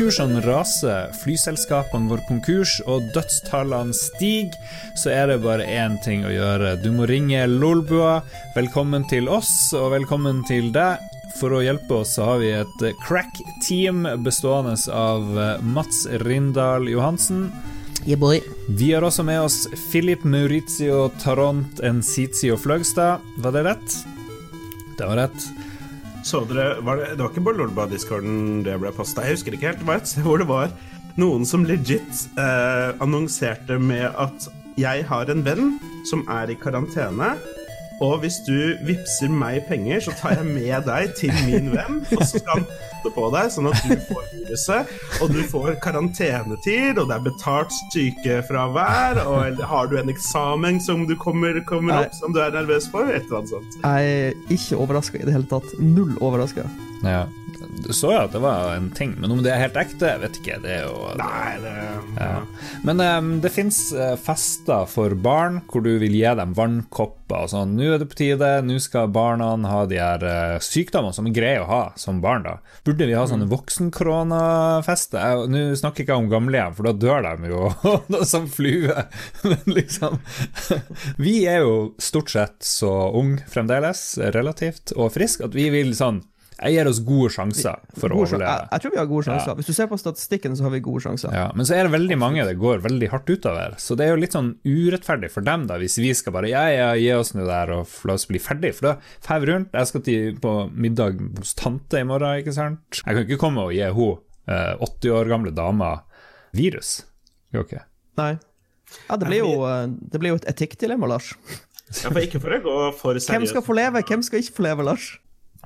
Aksjekursene raser, flyselskapene går konkurs og dødstallene stiger, så er det bare én ting å gjøre. Du må ringe Lolbua. Velkommen til oss, og velkommen til deg. For å hjelpe oss så har vi et crack-team bestående av Mats Rindal Johansen. Yeah. Vi har også med oss Filip Maurizio Taront Enzizio Fløgstad. Var det rett? Det var rett. Så dere, var det, det var ikke på Lolba-discorden det ble posta. Jeg husker ikke helt. Det hvor det var noen som legit eh, annonserte med at jeg har en venn som er i karantene. Og hvis du vippser meg penger, så tar jeg med deg til min venn. Og så skal han passe på deg, sånn at du får viruset. Og du får karantenetid, og det er betalt sykefravær. Og har du en eksamen som du kommer, kommer opp som du er nervøs for? Et eller annet sånt. Jeg er ikke overraska i det hele tatt. Null overraska. Ja. Du så jo at det var en ting, men om det er helt ekte, jeg vet ikke. Det er jo Nei, det ja. Men um, det fins fester for barn hvor du vil gi dem vannkopper og sånn. Nå er det på tide, nå skal barna ha de her uh, sykdommene som er greie å ha som barn, da. Burde vi ha sånne voksenkronafester? voksenkoronafester? Nå snakker jeg ikke om gamlehjem, for da dør de jo som flue. Men liksom Vi er jo stort sett så unge fremdeles, relativt, og friske, at vi vil sånn jeg gir oss gode sjanser for gode å overleve. Jeg, jeg, tror vi har gode sjanser. Ja. Hvis du ser på statistikken, så har vi gode sjanser. Ja, men så er det veldig mange det går veldig hardt utover. Så det er jo litt sånn urettferdig for dem, da, hvis vi skal bare ja, ja, gi oss nå der og la oss bli ferdig. For da får vi rundt. Jeg skal til, på middag hos tante i morgen, ikke sant. Jeg kan ikke komme og gi hun eh, 80 år gamle dama virus. Ikke. Nei. Ja, det blir jo, eh, det blir jo et etikkdilemma, Lars. Ja, for ikke for å gå for seriøst. Hvem skal få leve, hvem skal ikke få leve, Lars?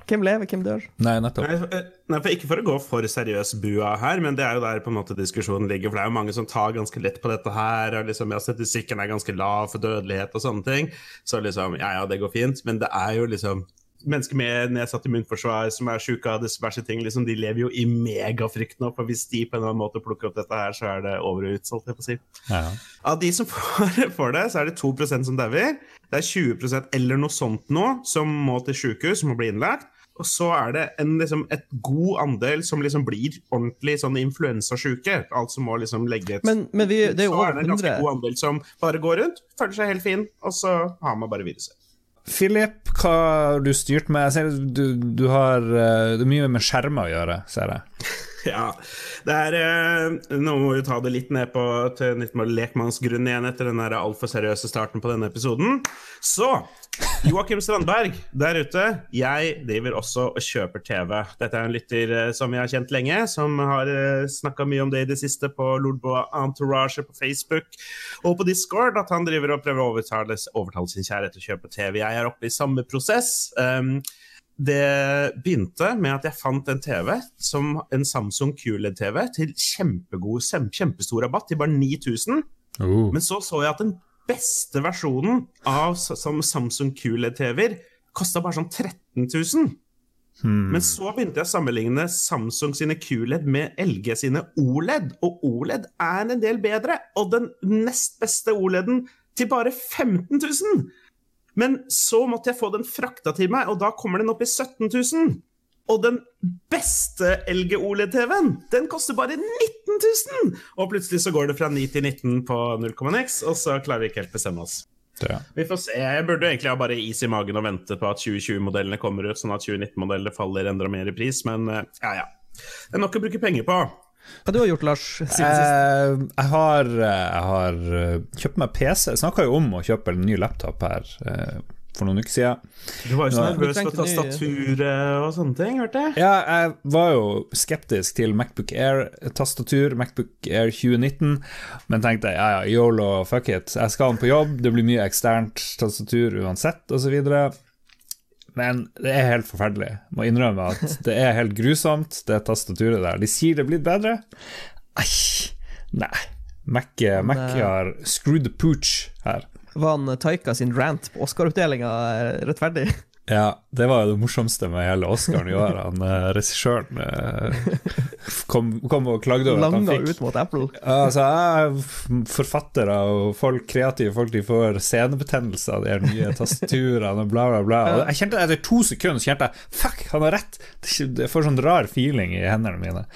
Hvem lever, hvem dør? Nei, nettopp. Nei, nei, for Ikke for å gå for seriøs bua her, men det er jo der på en måte diskusjonen ligger. For det er jo mange som tar ganske lett på dette her, og liksom, ja, statistikken er ganske lav for dødelighet og sånne ting. Så liksom, ja ja, det går fint, men det er jo liksom Mennesker med nedsatt immunforsvar som er sjuke av diverse ting, liksom, de lever jo i megafrykt nå. For hvis de på en eller annen måte plukker opp dette her, så er det over og utsolgt, jeg får si. Ja. Av de som får, får, det, så er det 2% som dauer. Det er 20% eller noe sånt nå som må til sjukehus, som må bli innlagt. Og så er det en liksom, et god andel som liksom blir ordentlig sånn influensasjuke. Altså må liksom legge et men, men vi, det er jo Så er det en ganske god andel som bare går rundt, føler seg helt fin, og så har man bare viruset. Philip, hva har du styrt med? Jeg ser du, du har eh, det er mye med skjermer å gjøre, ser jeg. Ja. Det er eh, Nå må vi ta det litt ned på til lekmannsgrunn igjen etter den altfor seriøse starten på denne episoden. Så Joakim Strandberg der ute, jeg driver også og kjøper TV. Dette er en lytter eh, som jeg har kjent lenge, som har eh, snakka mye om det i det siste på Lordboa Entourage på Facebook og på Discord, at han driver og prøver å overtale, overtale sin kjære til å kjøpe TV. Jeg er oppe i samme prosess. Um, det begynte med at jeg fant en TV, som en Samsung QLED-TV, til kjempegod, kjempestor rabatt, til bare 9000. Oh. Men så så jeg at den beste versjonen av som Samsung QLED-TV-er kosta bare sånn 13 000. Hmm. Men så begynte jeg å sammenligne Samsung sine QLED med LG sine OLED, og OLED er en del bedre. Og den nest beste OLED-en til bare 15 000! Men så måtte jeg få den frakta til meg, og da kommer den opp i 17 000. Og den beste LG OLED-TV-en, den koster bare 19 000! Og plutselig så går det fra 9 til 19 på 0,x, og så klarer vi ikke helt bestemme oss. Ja. Vi får se. Jeg burde egentlig ha bare is i magen og vente på at 2020-modellene kommer ut, sånn at 2019-modellene faller enda mer i pris, men eh, ja, ja. Det er nok å bruke penger på. Hva du har gjort, Lars? Siden sist? Eh, jeg, har, eh, jeg har eh, kjøpt meg PC. Jeg snakka jo om å kjøpe en ny laptop her for noen uker siden. Du var jo så nervøs for tastaturet og sånne ting, hørte jeg? Ja, jeg var jo skeptisk til Macbook Air-tastatur, Macbook Air 2019, men tenkte ja ja, yolo, fuck it. Jeg skal på jobb, det blir mye eksternt tastatur uansett, osv. Men det er helt forferdelig. Jeg må innrømme at det er helt grusomt, det tastaturet der. De sier det er blitt bedre. Æsj. Nei. Mac, Mac har screwed the pooch her. Var han Taika sin rant på Oscar-utdelinga rettferdig? Ja, det var jo det morsomste med hele Oscaren i år. Han eh, Regissøren eh, kom, kom, og klagde over Langa at han fikk ut mot Apple. Altså, forfattere og folk, kreative folk de får senebetennelse av de nye tastaturene og bla, bla, bla. Og jeg kjente Etter to sekunder så kjente jeg fuck, han har rett! Jeg får sånn rar feeling i hendene mine.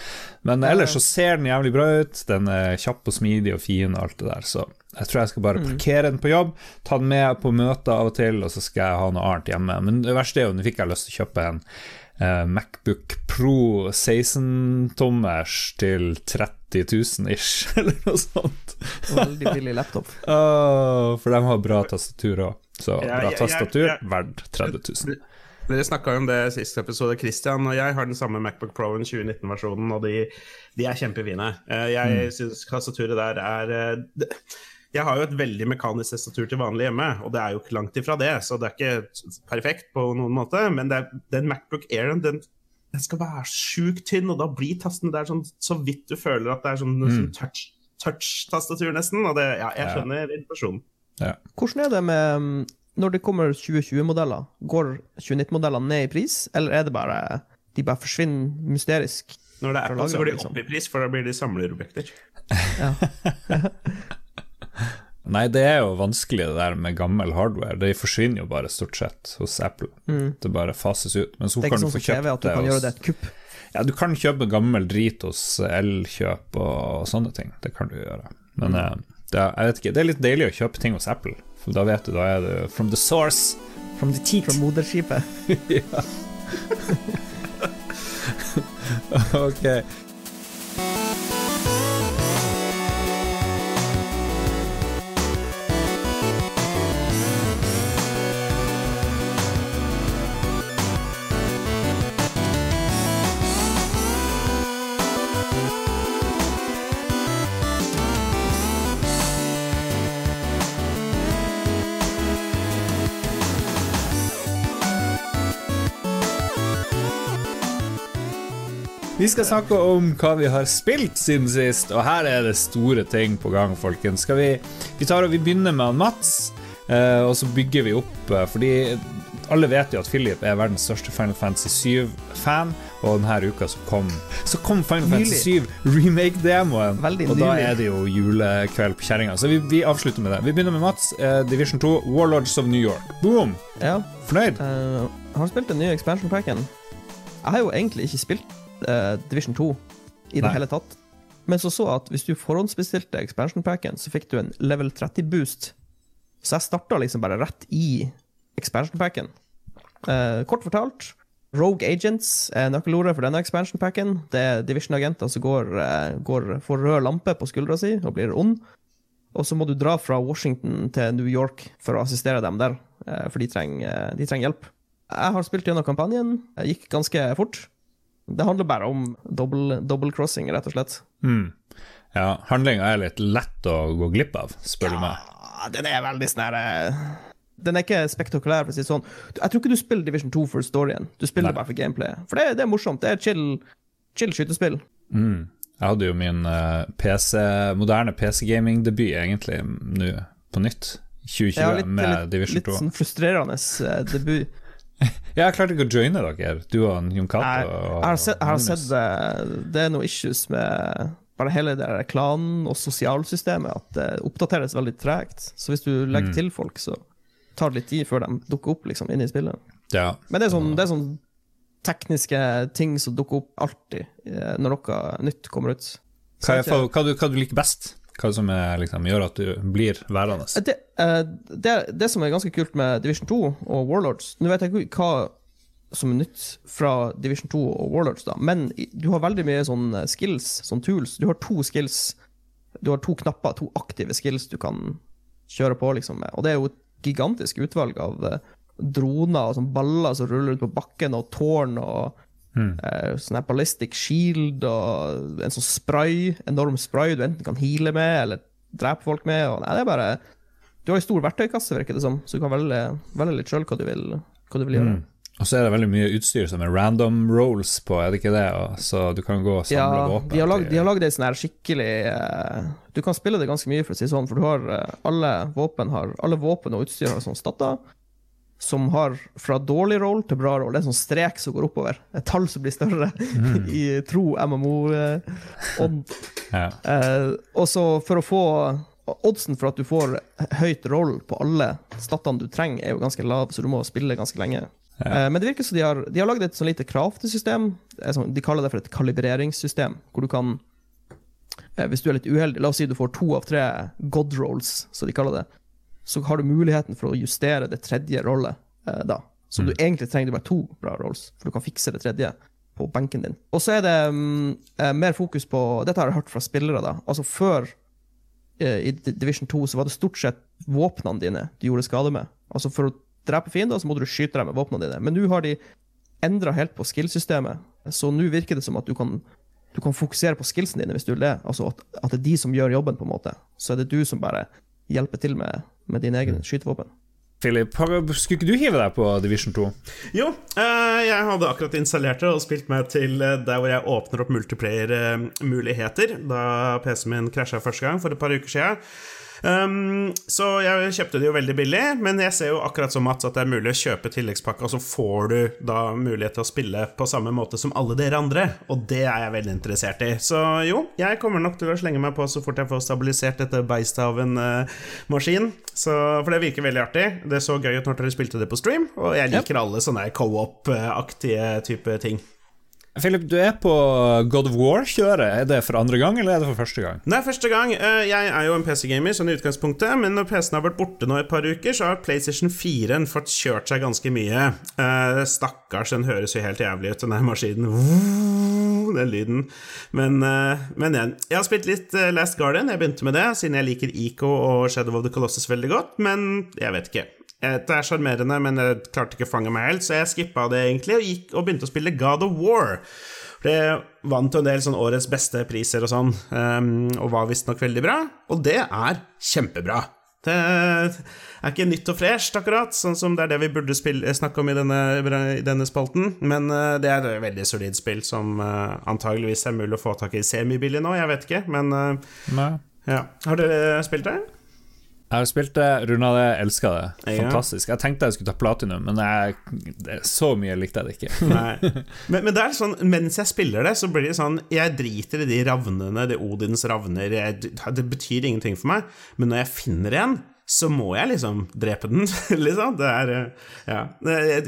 Men ellers så ser den jævlig bra ut. Den er kjapp og smidig og fin og alt det der, så jeg tror jeg skal bare parkere den på jobb, ta den med på møter av og til, og så skal jeg ha noe annet hjemme. Men det verste er jo, nå fikk jeg lyst til å kjøpe en eh, Macbook Pro 16-tommers til 30 000 ish, eller noe sånt. Veldig billig laptop. Åh, for de har bra tastatur òg. Så Ja, bra tastatur, verdt 30 000. Dere snakka om det siste episode. Christian og jeg har den samme Macbook Pro-en 2019-versjonen, og de, de er kjempefine. Eh, Jeg Mm. syns tastaturet der er eh, Jeg har jo et veldig mekanisk tastatur til vanlig hjemme, og det er jo ikke langt ifra det, så det er ikke perfekt på noen måte, men det er, den Macbook Airen, den, den skal være sjukt tynn, og da blir tasten der sånn så vidt du føler at det er sånn, sånn touch- touch-tastatur, nesten. Og det, ja, jeg Ja. skjønner irritasjonen. Ja. Hvordan er det med mm, Når det kommer 2020-modeller, går 2019-modellene ned i pris, eller er det bare de bare forsvinner mysterisk? Når det er Apple, så går de liksom. opp i pris, for da blir de samlerobjekter. Ja. Nei, det er jo vanskelig det der med gammel hardware. De forsvinner jo bare stort sett hos Apple. Det bare fases ut. Men så Mm. Det er kan ikke du sånn få TV at du kan hos gjøre det et kupp. Ja, du kan kjøpe gammel drit hos Elkjøp og sånne ting. Det kan du gjøre. Men Mm. eh, det, er- jeg vet ikke, det er litt deilig å kjøpe ting hos Apple, for da vet du, da er det from the source, from the teat. Fra moderskipet. ja. ok. Vi skal snakke om hva vi har spilt siden sist, og her er det store ting på gang, folkens. Skal vi, vi, tar, vi begynner med Mats, eh, og så bygger vi opp, eh, fordi alle vet jo at Philip er verdens største Final Fantasy 7-fan, og denne uka så kom, så kom Final. Fantasy 7 remake-demoen, og da er det jo julekveld på kjerringa. Så vi, vi avslutter med det. Vi begynner med Mats, eh, Division 2, Warlords of New York. Boom! Ja. Fornøyd? Uh, har spilt den nye expansion packen. Jeg har jo egentlig ikke spilt eh, Division 2 i det Nei. hele tatt. Men så så at hvis du forhåndsbestilte expansion packen, så fikk du en level 30 boost. Så jeg starta liksom bare rett i expansion packen. Uh, kort fortalt, Rogue Agents er nøkkelordet for denne expansion packen. Det er Division-agenter som går, eh, går, får rød lampe på skuldra si og blir ond. Og så må du dra fra Washington til New York for å assistere dem der, for de trenger, de trenger hjelp. Jeg har spilt gjennom kampanjen. Det gikk ganske fort. Det handler bare om double, double crossing, rett og slett. Mm. Ja, handlinga er litt lett å gå glipp av, spør du meg. Ja, den er veldig sånn her eh, Den er ikke spektakulær, for å si det sånn. Jeg tror ikke du spiller Division 2 for storyen. Du spiller Nei. bare for gameplay. For det, det er morsomt. Det er chill, chill skytespill. Mm. Jeg hadde jo min eh, PC, moderne PC-gaming-debut egentlig nå på nytt. 2020 Ja, litt, med litt, Division litt 2. sånn frustrerende eh, debut. Ja, jeg klarte ikke å joine dere, du og Jon Cato. jeg har sett, jeg har sett det, det er noen issues med bare hele det der klanen og sosialsystemet, at det oppdateres veldig tregt. Så hvis du legger Mm. til folk, så tar det litt tid før de dukker opp liksom, inne i spillet. Ja. Men det er sånn, det er sånn tekniske ting som dukker opp alltid eh, når noe nytt kommer ut. Hva, er, hva, du, hva du liker best? Hva som er, liksom, gjør at du blir værende? det, eh, det, det som er ganske kult med Division 2 og Warlords Nå vet jeg ikke hva som er nytt fra Division 2 og Warlords, da, men du har veldig mye sånn eh, skills, sånn tools. Du har to skills. Du har to knapper, to aktive skills du kan kjøre på, liksom. med. Og det er jo et gigantisk utvalg av eh, droner og sånn baller som ruller rundt på bakken, og tårn og eh, sånn her ballistic shield og en sånn spray, enorm spray du enten kan heale med eller drepe folk med. Og, nei, det er bare Du har ei stor verktøykasse, virker det som, så du kan velge, velge litt sjøl hva hva du vil gjøre. Mm. Og så er det veldig mye utstyr som er random rolls på, er det ikke det? Så du kan gå og samle Ja, våpen. de har lagd, de har lagd ei sånn her skikkelig uh, Du kan spille det ganske mye, for å si sånn, for du har uh, alle våpen har Alle våpen og utstyr har sånn statter som har fra dårlig roll til bra roll. Det er en sånn strek som går oppover. Et tall som blir større Mm. i tro MMO-ånd. ja. Eh, og så for å få Oddsen for at du får høyt roll på alle statene du trenger, er jo ganske lav, så du må spille ganske lenge. Eh, Men det virker som de har, de har lagd et sånn lite krav til system. sånn- De kaller det for et kalibreringssystem. Hvor du kan eh, Hvis du er litt uheldig, la oss si du får to av tre god rolls, som de kaller det, så har du muligheten for å justere det tredje rollet eh, da. Så du egentlig trenger bare to bra rolls, for du kan fikse det tredje på benken din. Og så er det mm, eh, mer fokus på Dette har jeg hørt fra spillere, da. Altså før eh, i Division 2 så var det stort sett våpnene dine du gjorde skade med. Altså For å drepe fiender så måtte du skyte dem med våpnene dine. Men nå har de endra helt på skillsystemet, så nå virker det som at du kan, du kan fokusere på skillsene dine hvis du vil det. Altså at, at det er de som gjør jobben, på en måte. Så er det du som bare hjelper til med, med dine egne skytevåpen. Philip, skulle ikke du hive deg på Division 2? Jo, eh, jeg hadde akkurat installert det og spilt meg til eh, der hvor jeg åpner opp multiplayer-muligheter, da PC-en min krasja første gang for et par uker siden. Um, så jeg kjøpte det jo veldig billig, men jeg ser jo akkurat som Mats at det er mulig å kjøpe tilleggspakka, og så får du da mulighet til å spille på samme måte som alle dere andre, og det er jeg veldig interessert i. Så jo, jeg kommer nok til å slenge meg på så fort jeg får stabilisert dette beistet av en uh, maskin. Så, for det virker veldig artig. Det så gøy ut når dere spilte det på stream, og jeg liker alle sånne co-op-aktige type ting. Philip, du er på God of War-kjøret. Er det for andre gang, eller er det for første gang? Er første gang. Eh, Jeg er jo en PC-gamer sånn i utgangspunktet, men når PC-en har vært borte nå et par uker, så har PlayStation 4 fått kjørt seg ganske mye. Eh, Stakkars, den høres jo helt jævlig ut, den der maskinen. Den lyden. Men, eh, men jeg, jeg har spilt litt Last Guardian. Jeg begynte med det, siden jeg liker Eco og Shadow of the Colossus veldig godt, men jeg vet ikke. Eh, Det er sjarmerende, men jeg klarte ikke å fange meg helt, så jeg skippa det egentlig og, gikk, og begynte å spille God of War. Det vant jo en del sånn årets beste priser og sånn, um, og var visstnok veldig bra. Og det er kjempebra. Det er ikke nytt og fresht, akkurat, sånn som det er det vi burde spille, snakke om i denne, i denne spalten. Men uh, det er et veldig solid spill som antageligvis er mulig å få tak i semibillig nå, jeg vet ikke, men Nei. ja. Har dere spilt det? Jeg har spilt det, runda det, elska det. Fantastisk. Jeg tenkte jeg skulle ta platinum, men jeg, så mye likte jeg det ikke. Men, men det er sånn, mens jeg spiller det, så blir det sånn Jeg driter i de ravnene, de Odins ravner. Jeg, det betyr ingenting for meg. Men når jeg finner en, så må jeg liksom drepe den, liksom. Det er eh, Ja.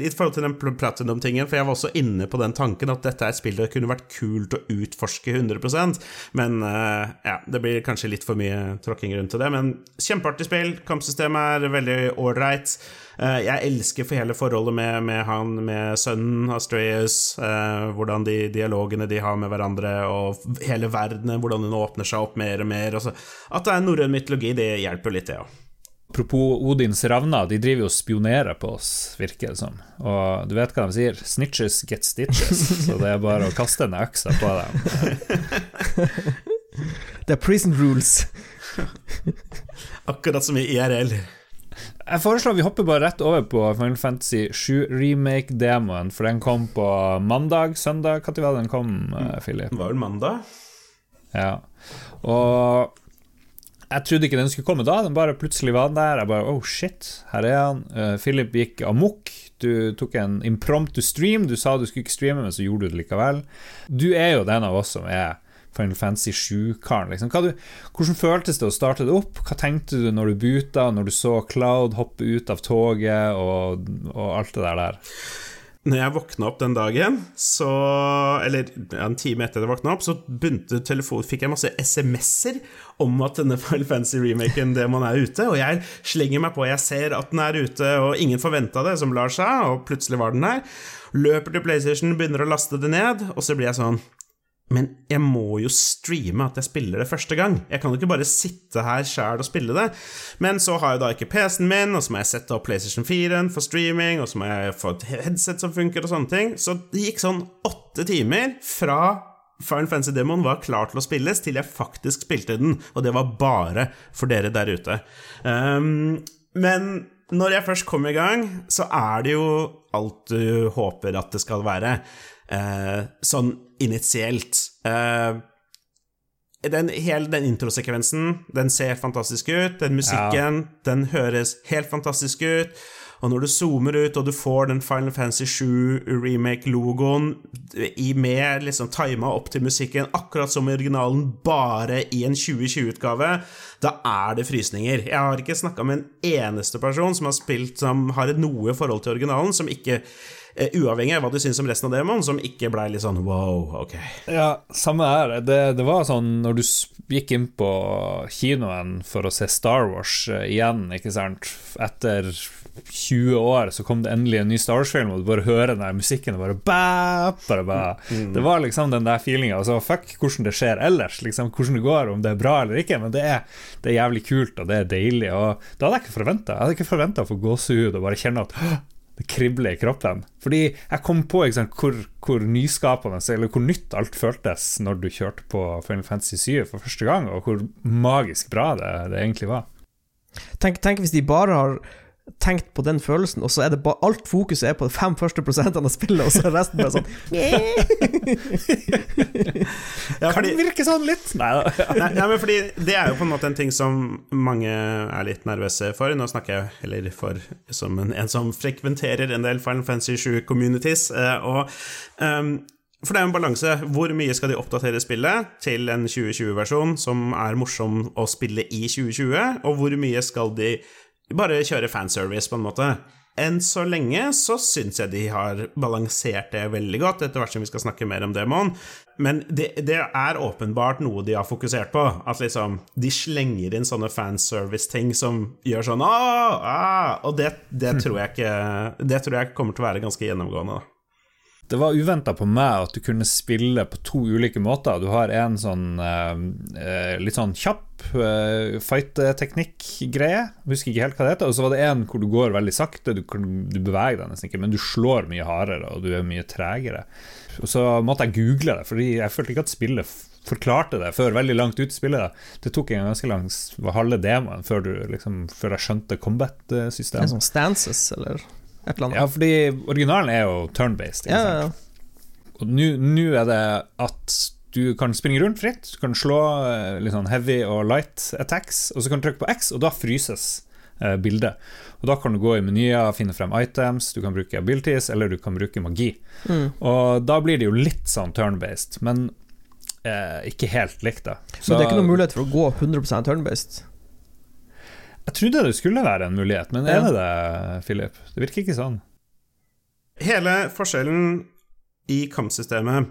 I forhold til den pl- platinum-tingen, for jeg var også inne på den tanken at dette er et spill det kunne vært kult å utforske 100% men eh, ja, det blir kanskje litt for mye tråkking rundt til det. Men kjempeartig spill. Kampsystemet er veldig ålreit. Eh, Jeg elsker for hele forholdet med, med han, med sønnen Astreas, eh, hvordan de dialogene de har med hverandre, og hele verdenen, hvordan den åpner seg opp mer og mer. Altså, at det er norrøn mytologi, det hjelper litt, det òg. Apropos Odins ravner, de driver jo og spionerer på oss, virker det som. Og du vet hva de sier? Snitches get stitches. Så det er bare å kaste en økse på dem. Det er prison rules. Akkurat som i IRL. Jeg foreslår vi hopper bare rett over på Final Fantasy 7 remake-demoen, for den kom på mandag, søndag Når var det den kom, eh, Philip? Det var vel mandag? Ja. Og jeg trodde ikke den skulle komme da, den bare plutselig var der. Jeg bare oh shit, her er han. Uh, Philip gikk amok. Du tok en impromptu stream. Du sa du skulle ikke streame, men så gjorde du det likevel. Du er jo den av oss som er Final Fantasy 7-karen. Liksom. Hvordan føltes det å starte det opp? Hva tenkte du når du buta, når du så Cloud hoppe ut av toget og, og alt det der der? Når jeg våkna opp den dagen, så Eller en time etter jeg våkna opp, så begynte telefon, fikk jeg masse SMS-er om at denne Final Fantasy-remaken det man er ute, og jeg slenger meg på. Jeg ser at den er ute, og ingen forventa det, som Lars sa, og plutselig var den der. Løper til PlayStation, begynner å laste det ned, og så blir jeg sånn men jeg må jo streame at jeg spiller det første gang. Jeg kan jo ikke bare sitte her sjæl og spille det. Men så har jeg da ikke PC-en min, og så må jeg sette opp PlayStation 4 for streaming, og så må jeg få et headset som funker, og sånne ting. Så det gikk sånn åtte timer fra Final Fantasy Demon var klar til å spilles, til jeg faktisk spilte den. Og det var bare for dere der ute. Um, men når jeg først kom i gang, så er det jo alt du håper at det skal være. Uh, sånn initielt. Uh, den, hele den introsekvensen, den ser fantastisk ut. Den musikken, den høres helt fantastisk ut. Og når du zoomer ut, og du får den Final Fantasy 7 remake-logoen med liksom tima opp til musikken, akkurat som i originalen, bare i en 2020-utgave, da er det frysninger. Jeg har ikke snakka med en eneste person som har spilt som har et noe forhold til originalen, som ikke uavhengig av hva du syns om resten av demoen, som ikke blei litt sånn wow, ok. Ja, samme her. Det, det var sånn når du gikk inn på kinoen for å se Star Wars eh, igjen, ikke sant, etter 20 år så kom det endelig en ny Star Wars-film, og du bare hører den der musikken og bare bæ, bare bæ. Det var liksom den der feelinga. Altså, fuck hvordan det skjer ellers, liksom, hvordan det går, om det er bra eller ikke, men det er, det er jævlig kult, og det er deilig. Og det hadde jeg ikke forventa. Jeg hadde ikke forventa å få gåsehud og bare kjenne at «Åh, det kribler i kroppen. Fordi jeg kom på sant, hvor, hvor nyskapende eller hvor nytt alt føltes når du kjørte på Final Fantasy 7 for første gang, og hvor magisk bra det, det egentlig var. Tenk, tenk hvis de bare har tenkt på den følelsen, og så er det bare alt fokuset er på de fem første prosentene av spillet, og så er resten bare sånn Ja, Kan det virke sånn litt? Nei da. nei, nei, men fordi det er jo på en måte en ting som mange er litt nervøse for. Nå snakker jeg heller for som en, en som frekventerer en del Final Fantasy 7-communities. eh, og um, For det er en balanse. Hvor mye skal de oppdatere spillet til en 2020-versjon som er morsom å spille i 2020, og hvor mye skal de bare kjøre fanservice, på en måte? Enn så lenge så syns jeg de har balansert det veldig godt, etter hvert som vi skal snakke mer om demoen. Men det, det er åpenbart noe de har fokusert på. At liksom de slenger inn sånne fanservice-ting som gjør sånn Åh, ah, Og det, det tror jeg ikke Det tror jeg kommer til å være ganske gjennomgående. Det var uventa på meg at du kunne spille på to ulike måter. Du har en sånn eh, eh, litt sånn kjapp eh, fight-teknikk-greie. Husker ikke helt hva det heter. Og så var det en hvor du går veldig sakte, du, du beveger deg nesten ikke, men du slår mye hardere, og du er mye tregere. Og så måtte jeg google det, fordi jeg følte ikke at spillet forklarte det før veldig langt ut i spillet. Det tok en ganske lang halve demoen før, du, liksom, før jeg skjønte combat-systemet. sånn stances, eller. Ja, fordi originalen er jo turn-based. Ja, ja. Og nå er det at du kan springe rundt fritt. Du kan slå eh, litt sånn heavy og light attacks, og så kan du trykke på X, og da fryses eh, bildet. Og Da kan du gå i menyer, finne frem items, du kan bruke abilities, eller du kan bruke magi. Mm. Og da blir det jo litt sånn turn-based, men eh, ikke helt likt, da. Men det er ikke noen mulighet for å gå 100 turn-based. Jeg trodde det skulle være en mulighet, men Ja. er det det, Philip? Det virker ikke sånn. Hele forskjellen i kampsystemet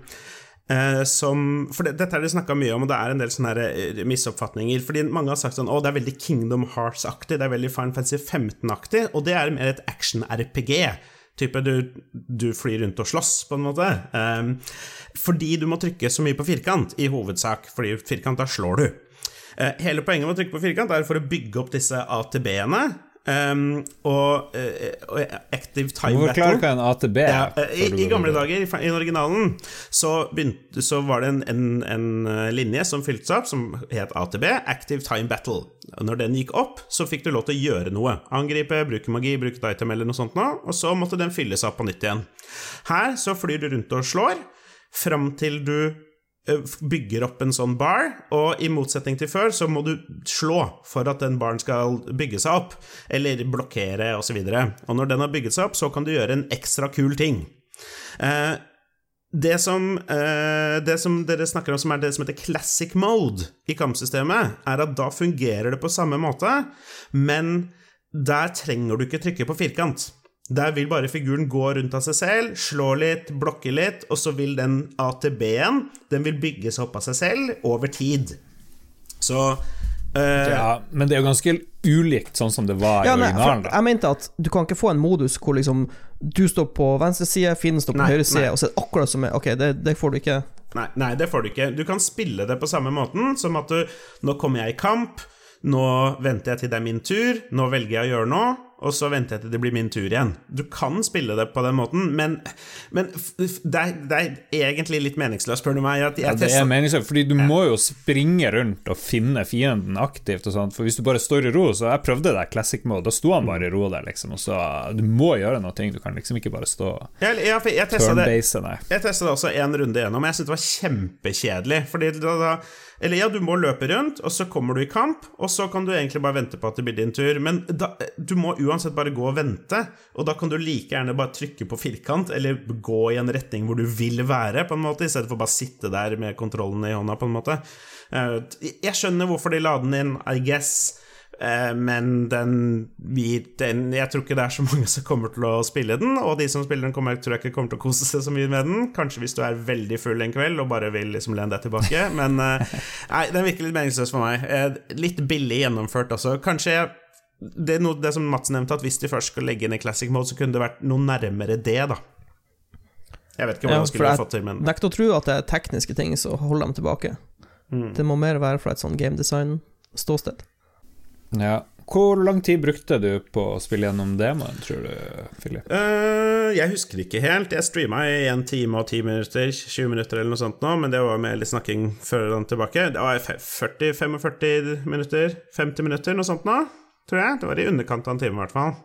eh, som For det, dette har de snakka mye om, og det er en del sånne her, eh, misoppfatninger. Fordi mange har sagt sånn Å, det er veldig Kingdom Hearts-aktig, det er veldig Final Fantasy 15-aktig, og det er mer et action-RPG. Type du, du flyr rundt og slåss, på en måte. Eh, fordi du må trykke så mye på firkant, i hovedsak. Fordi firkant, da slår du. Eh, hele poenget med å trykke på firkant er for å bygge opp disse ATB-ene. Um, og, uh, Active Time forklare Battle. hva en ATB. Ja, uh, i, I gamle dager, i i originalen, så, begynte, så var det en, en, en linje som fylte seg opp, som het ATB, Active Time Battle. Og Når den gikk opp, så fikk du lov til å gjøre noe. Angripe, bruke magi, bruke item eller noe sånt, nå, og så måtte den fylles opp på nytt igjen. Her så flyr du rundt og slår, fram til du bygger opp en sånn bar, og i motsetning til før, så må du slå for at den baren skal bygge seg opp, eller blokkere, osv. Og, så og når den har bygget seg opp, så kan du gjøre en ekstra kul ting. Eh, det som, eh, det som dere snakker om som er det som heter classic mode i kampsystemet, er at da fungerer det på samme måte, men der trenger du ikke trykke på firkant. Der vil bare figuren gå rundt av seg selv, slå litt, blokke litt, og så vil den ATB-en Den vil bygge seg opp av seg selv over tid. Så øh, Ja, men det er jo ganske ulikt sånn som det var i Ja, nei, originalen. jeg mente at du kan ikke få en modus hvor liksom du står på venstre side, Finn står på Nei, høyre side, nei. og så er det akkurat som er Ok, det, det får du ikke. Nei, nei, det får du ikke. Du kan spille det på samme måten som at du Nå kommer jeg i kamp, nå venter jeg til det er min tur, nå velger jeg å gjøre noe, og så venter jeg til det blir min tur igjen. Du kan spille det på den måten, men, men det, er, det er egentlig litt meningsløst, spør du meg. At Ja, det er meningsløst, fordi du må jo springe rundt og finne fienden aktivt og sånt, for hvis du bare står i ro, så jeg prøvde det classic mode, da sto han bare i ro der, liksom, og så Du må gjøre noe, du kan liksom ikke bare stå jeg, ja, jeg, det. Jeg testet det også en runde gjennom, og jeg syntes det var kjempekjedelig. Fordi da, da Eller ja, du må løpe rundt, og så kommer du i kamp, og så kan du egentlig bare vente på at det blir din tur. Men da, du må uansett bare gå og vente, og da kan du like gjerne bare trykke på firkant, eller gå i en retning hvor du vil være, på en måte, i stedet for bare sitte der med kontrollen i hånda, på en måte. Eh, Jeg skjønner hvorfor de la den inn, I guess. Eh, men den, den Jeg tror ikke det er så mange som kommer til å spille den, og de som spiller den, kommer, tror jeg ikke kommer til å kose seg så mye med den. Kanskje hvis du er veldig full en kveld og bare vil liksom lene deg tilbake, men eh, Nei, den virker litt meningsløs for meg. Eh, litt billig gjennomført også. Kanskje jeg det, er noe, det som Mats nevnte, at hvis de først skal legge inn i classic mode, så kunne det vært noe nærmere det, da. Jeg vet ikke hva Ja, man skulle ha jeg fått til, men nekter å tro at det er tekniske ting som holder dem tilbake. Mm. Det må mer være fra et sånn game design-ståsted. Ja. Hvor lang tid brukte du på å spille gjennom demoen, tror du, Philip? Uh, jeg husker ikke helt. Jeg streama i en time og ti minutter, 20 minutter eller noe sånt nå, men det var med litt snakking før den tilbake. Det var 40-45 minutter, 50 minutter, noe sånt nå, tror jeg. Det var i underkant av en time, i hvert fall.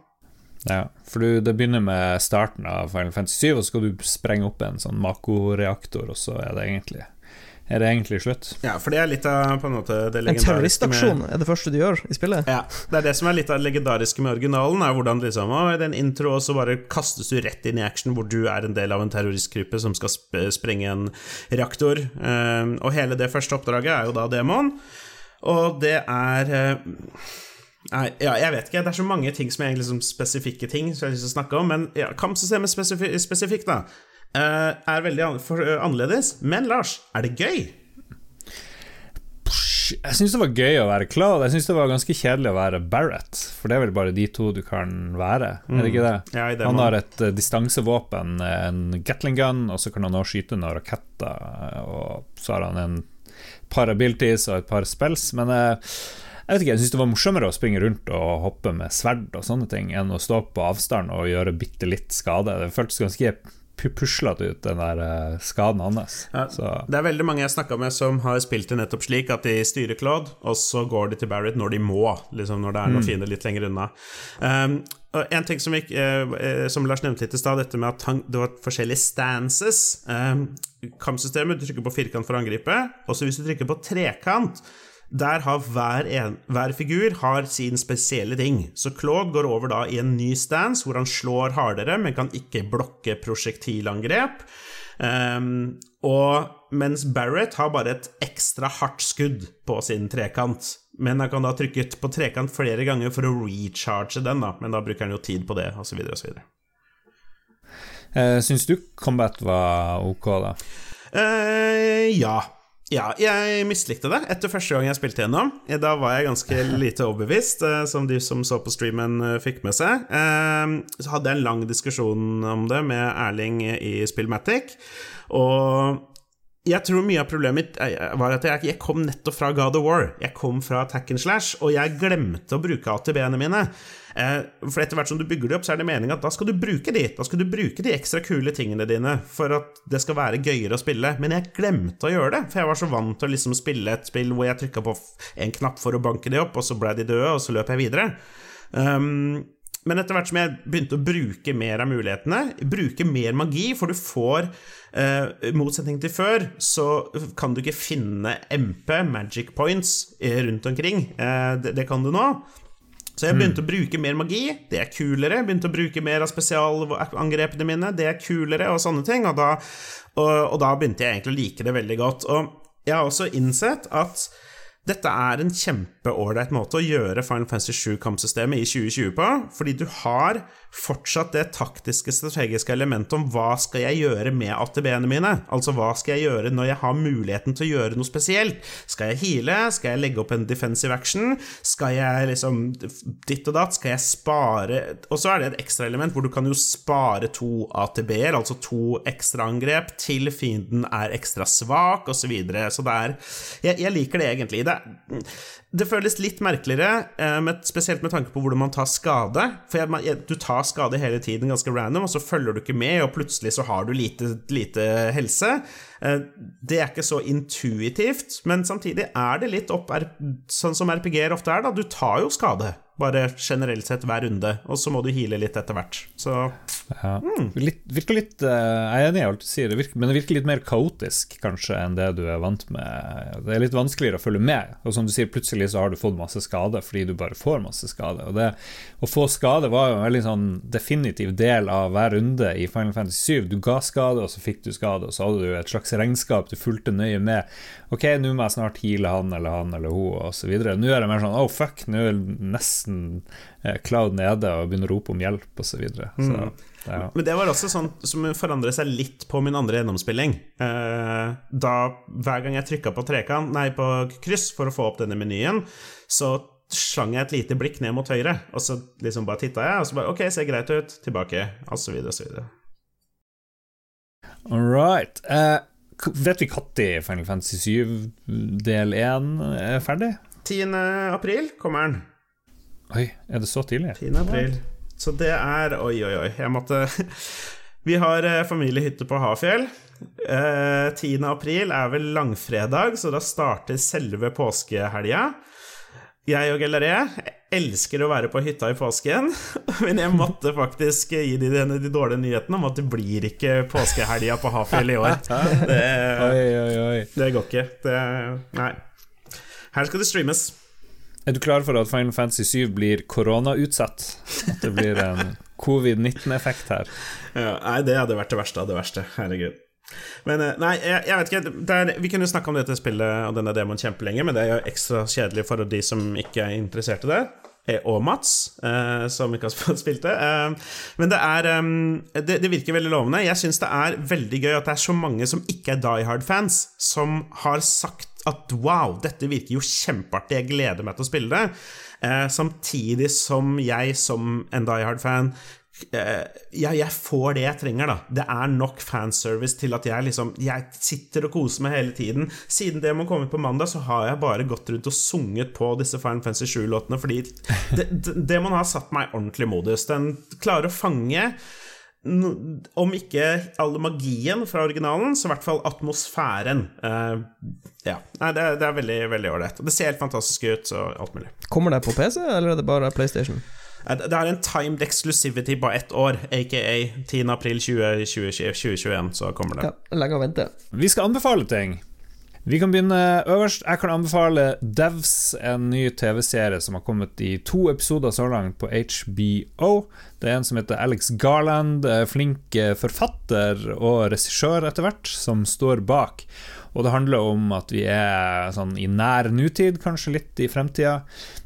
Ja, for du, det begynner med starten av Final Fantasy 7, og så skal du sprenge opp en sånn Mako-reaktor, og så er det egentlig Er det egentlig slutt? Ja, for det er litt av på en måte det En terroristaksjon med er det første du gjør i spillet. ja, Det er det som er litt av det legendariske med originalen. Er hvordan liksom, å, i den intro, så bare kastes du rett inn i action hvor du er en del av en terroristgruppe som skal sp sprenge en reaktor. Um, og hele det første oppdraget er jo da demoen. Og det er eh, Nei, ja, jeg vet ikke. Det er så mange ting som er liksom spesifikke ting som jeg har lyst til å snakke om. Men ja, kampsystemet spesifi spesifikt, da, er veldig eh, annerledes. Men Lars, er det gøy? Jeg syns det var gøy å være Claude. Jeg syns det var ganske kjedelig å være Barrett, for det er vel bare de to du kan være, er det ikke det? Ja, det Han har et uh, distansevåpen, en Gatling gun, og så kan han også skyte noen raketter, eh, og så har han en par abilities og et par spells, men uh, jeg vet ikke, jeg syns det var morsommere å springe rundt og hoppe med sverd og sånne ting, enn å stå på avstand og gjøre bitte litt skade. Det føltes ganske puslete ut, den der eh, skaden hans. Ja, Så Det er veldig mange jeg snakka med som har spilt det nettopp slik at de styrer Claude, og så går de til Barrett når de må, liksom når det er noen fiender litt lenger unna. Um, en ting som, gikk, eh, eh, som Lars nevnte litt i stad, dette med at han, det var forskjellige stances. Um, kampsystemet, du trykker på firkant for å angripe, og så hvis du trykker på trekant der har hver, en, hver figur har sin spesielle ting. Så Claude går over da i en ny stance hvor han slår hardere, men kan ikke blokke prosjektilangrep. Um, og mens Barrett har bare et ekstra hardt skudd på sin trekant. Men han kan da trykke på trekant flere ganger for å recharge den, da. Men da bruker han jo tid på det, osv., osv. eh, syns du Combat var ok, da? Uh, ja. Ja, jeg mislikte det etter første gang jeg spilte gjennom. Eh, Da var jeg ganske lite overbevist, eh, som de som så på streamen eh, fikk med seg. Så hadde jeg en lang diskusjon om det med Erling i Spillmatic, og jeg tror mye av problemet mitt eh, var at jeg, jeg kom nettopp fra God of War. Jeg kom fra Attack and Slash, og jeg glemte å bruke ATB-ene mine. Eh, For etter hvert som du bygger det opp, så er det meningen at da skal du bruke de. Da skal du bruke de ekstra kule tingene dine for at det skal være gøyere å spille. Men jeg glemte å gjøre det, for jeg var så vant til å liksom spille et spill hvor jeg trykka på en knapp for å banke de opp, og så ble de døde, og så løp jeg videre. Um, men etter hvert som jeg begynte å bruke mer av mulighetene, bruke mer magi, for du får eh, I motsetning til før, så kan du ikke finne MP, magic points, eh, rundt omkring. Eh, det, det kan du nå. Så jeg begynte å bruke mer magi, det er kulere. Begynte å bruke mer av spesialangrepene mine, det er kulere, og sånne ting. Og da, og, og da begynte jeg egentlig å like det veldig godt. Og jeg har også innsett at dette er en kjempeålreit måte å gjøre Final Fantasy 7-kampsystemet i 2020 på, fordi du har fortsatt det taktiske, strategiske elementet om hva skal jeg gjøre med ATB-ene mine? Altså hva skal jeg gjøre når jeg har muligheten til å gjøre noe spesielt? Skal jeg heale? Skal jeg legge opp en defensive action? Skal jeg liksom ditt og datt? Skal jeg spare Og så er det et ekstra element hvor du kan jo spare to ATB-er, altså to ekstraangrep, til fienden er ekstra svak, osv. Så, videre. så det er jeg, jeg liker det egentlig. Det, er- det føles litt merkeligere, eh, med, spesielt med tanke på hvordan man tar skade. For jeg, du tar skade hele tiden ganske random, og så følger du ikke med, og plutselig så har du lite, lite helse. Eh, det er ikke så intuitivt, men samtidig er det litt opp sånn som RPG-er ofte er, da. Du tar jo skade, bare generelt sett hver runde, og så må du heale litt etter hvert. Så Ja. Litt, virker litt eh, Jeg er enig i alt du sier, det virker, men det virker litt mer kaotisk kanskje enn det du er vant med. Det er litt vanskeligere å følge med. Og som du sier, plutselig så har du fått masse skade fordi du bare får masse skade. Og det å få skade var jo en veldig sånn definitiv del av hver runde i Final Fantasy 7. Du ga skade, og så fikk du skade, og så hadde du et slags regnskap du fulgte nøye med. Ok, nå må jeg snart heale han eller han eller hun, videre. Nå er det mer sånn oh fuck, nå er nesten eh, Cloud nede og begynner å rope om hjelp, så videre. Ja. Men det var også sånn som forandret seg litt på min andre gjennomspilling. Eh, da hver gang jeg trykka på trekant, nei, på kryss for å få opp denne menyen, så slang jeg et lite blikk ned mot høyre, og så liksom bare titta jeg, og så bare OK, ser greit ut, tilbake, så videre. All right. Eh, vet vi når Final Fantasy 7 del 1 er ferdig? 10. april kommer den. Oi, er det så tidlig? 10. april. Så det er Oi, oi, oi. Jeg måtte Vi har eh, familiehytte på Hafjell. Eh, 10. april er vel langfredag, så da starter selve påskehelga. Jeg og Gelleré elsker å være på hytta i påsken, men jeg måtte faktisk gi de, de, de dårlige nyhetene om at det blir ikke påskehelga på Hafjell i år. Det, Oi, oi, oi. det går ikke. Det, nei. Her skal det streames. Er du klar for at Final Fantasy 7 blir koronautsatt? At det blir en covid-19-effekt her? Ja, nei, det hadde vært det verste av det verste. Herregud. Men eh, nei, jeg, jeg vet ikke er, Vi kunne snakke om dette spillet og denne demoen kjempelenge, men det er jo ekstra kjedelig for de som ikke er interessert i det. Eh, Og Mats, eh, som ikke har spilt det. Eh, men det er eh, det, det virker veldig lovende. Jeg syns det er veldig gøy at det er så mange som ikke er Die Hard-fans, som har sagt at wow, dette virker jo kjempeartig, jeg gleder meg til å spille det. Eh, samtidig som jeg som en Die Hard-fan eh, jeg, jeg får det jeg trenger, da. Det er nok fanservice til at jeg liksom Jeg sitter og koser meg hele tiden. Siden det må komme på mandag, så har jeg bare gått rundt og sunget på disse Final Fantasy 7-låtene, fordi det, det, man har satt meg ordentlig modus. Den klarer å fange om ikke all magien fra originalen, så i hvert fall atmosfæren. Uh, ja. Nei, det, det er veldig veldig ålreit. Det ser helt fantastisk ut, og alt mulig. Kommer det på PC, eller er det bare PlayStation? Eh, Det er en timed exclusivity på ett år, aka 10. april 2021, så kommer det. Ja, lenge å vente. Vi skal anbefale ting. Vi kan begynne øverst. Jeg kan anbefale Devs, en ny TV-serie som har kommet i to episoder så langt på HBO. Det er en som heter Alex Garland, eh, flink eh, forfatter og regissør etter hvert, som står bak. Og det handler om at vi er sånn i nær nutid, kanskje litt i fremtida.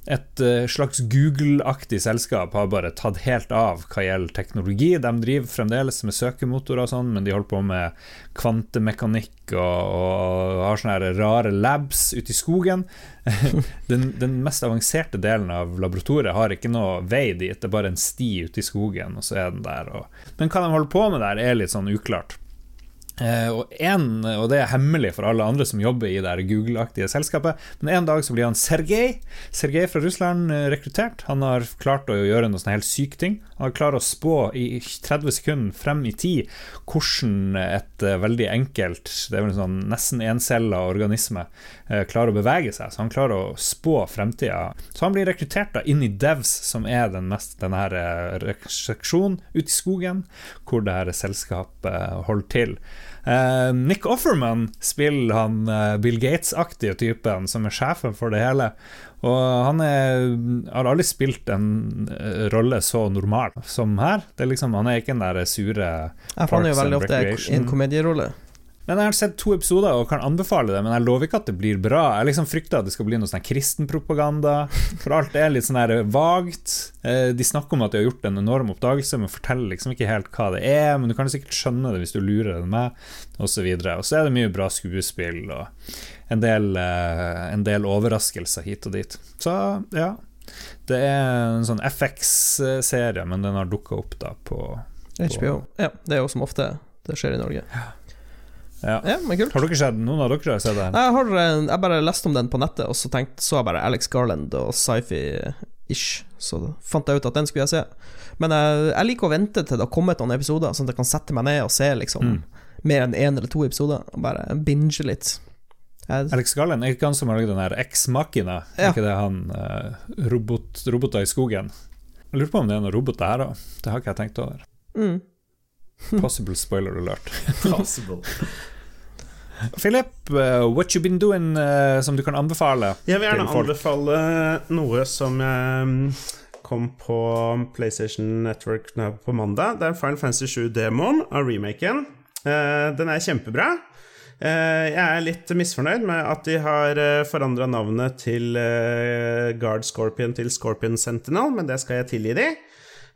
Et eh, slags Google-aktig selskap har bare tatt helt av hva gjelder teknologi. De driver fremdeles med søkemotorer og sånn, men de holder på med kvantemekanikk og, og har sånne rare labs ute i skogen. den, den mest avanserte delen av laboratoriet har ikke noe vei dit, det er bare en sti ute i skogen, og så er den der. Og... Men hva de holder på med der, er litt sånn uklart. Eh, og, en, og det er hemmelig for alle andre som jobber i det Google-aktige selskapet. Men en dag så blir han Sergej Sergej fra Russland eh, rekruttert. Han har klart å gjøre noe sånn helt syke ting. Han har klart å spå i 30 sekunder frem i tid hvordan et eh, veldig enkelt, det er vel sånn nesten encella organisme, klarer å bevege seg. Så han klarer å spå fremtida. Så han blir rekruttert da inn i Devs, som er den mest, denne her eh, seksjonen ute i skogen, hvor det her selskapet holder til. Eh, Nick Offerman spiller han eh, Bill Gates-aktige typen som er sjefen for det hele. Og han er, har aldri spilt en eh, rolle så normal som her. Det er liksom, han er ikke den der sure Jeg er jo veldig and ofte en komedierolle. Men jeg har sett to episoder og kan anbefale det, men jeg lover ikke at det blir bra. Jeg liksom frykter at det skal bli noe sånn kristenpropaganda, for alt er litt sånn her vagt. Eh, De snakker om at de har gjort en enorm oppdagelse, men forteller liksom ikke helt hva det er. Men du kan sikkert skjønne det hvis du lurer den med, osv. Og så er det mye bra skuespill og en del, eh, en del overraskelser hit og dit. Så ja. Det er en sånn FX-serie, men den har dukka opp da på HBO. Ja, det er jo som ofte det skjer i Norge. ja. Ja, men kult. Har dere sett Noen av dere har sett her? Jeg, har, jeg bare leste om den på nettet, og så tenkte, så jeg bare Alex Garland og sci-fi-ish. Så fant jeg ut at den skulle jeg se. Men jeg, jeg liker å vente til det har kommet noen episoder, sånn at jeg kan sette meg ned og se liksom Mm. mer enn én eller to episoder. Og bare binge litt. Jeg, Alex Garland er ikke han som har lagd den der X-Makina? Ja. ikke det han uh, robot, roboter i skogen? Jeg lurer på om det er noen roboter her òg. Det har ikke jeg tenkt over. Possible spoiler alert. Possible. Philip, uh, what you been doing uh, som du kan anbefale Jeg vil gjerne anbefale noe som jeg mm, kom på PlayStation Network på mandag. Det er Final Fantasy 7-demoen av remaken. Uh, den er kjempebra. Jeg er litt misfornøyd med at de har uh, forandra navnet til Guard Scorpion til Scorpion Sentinel, men det skal jeg tilgi de.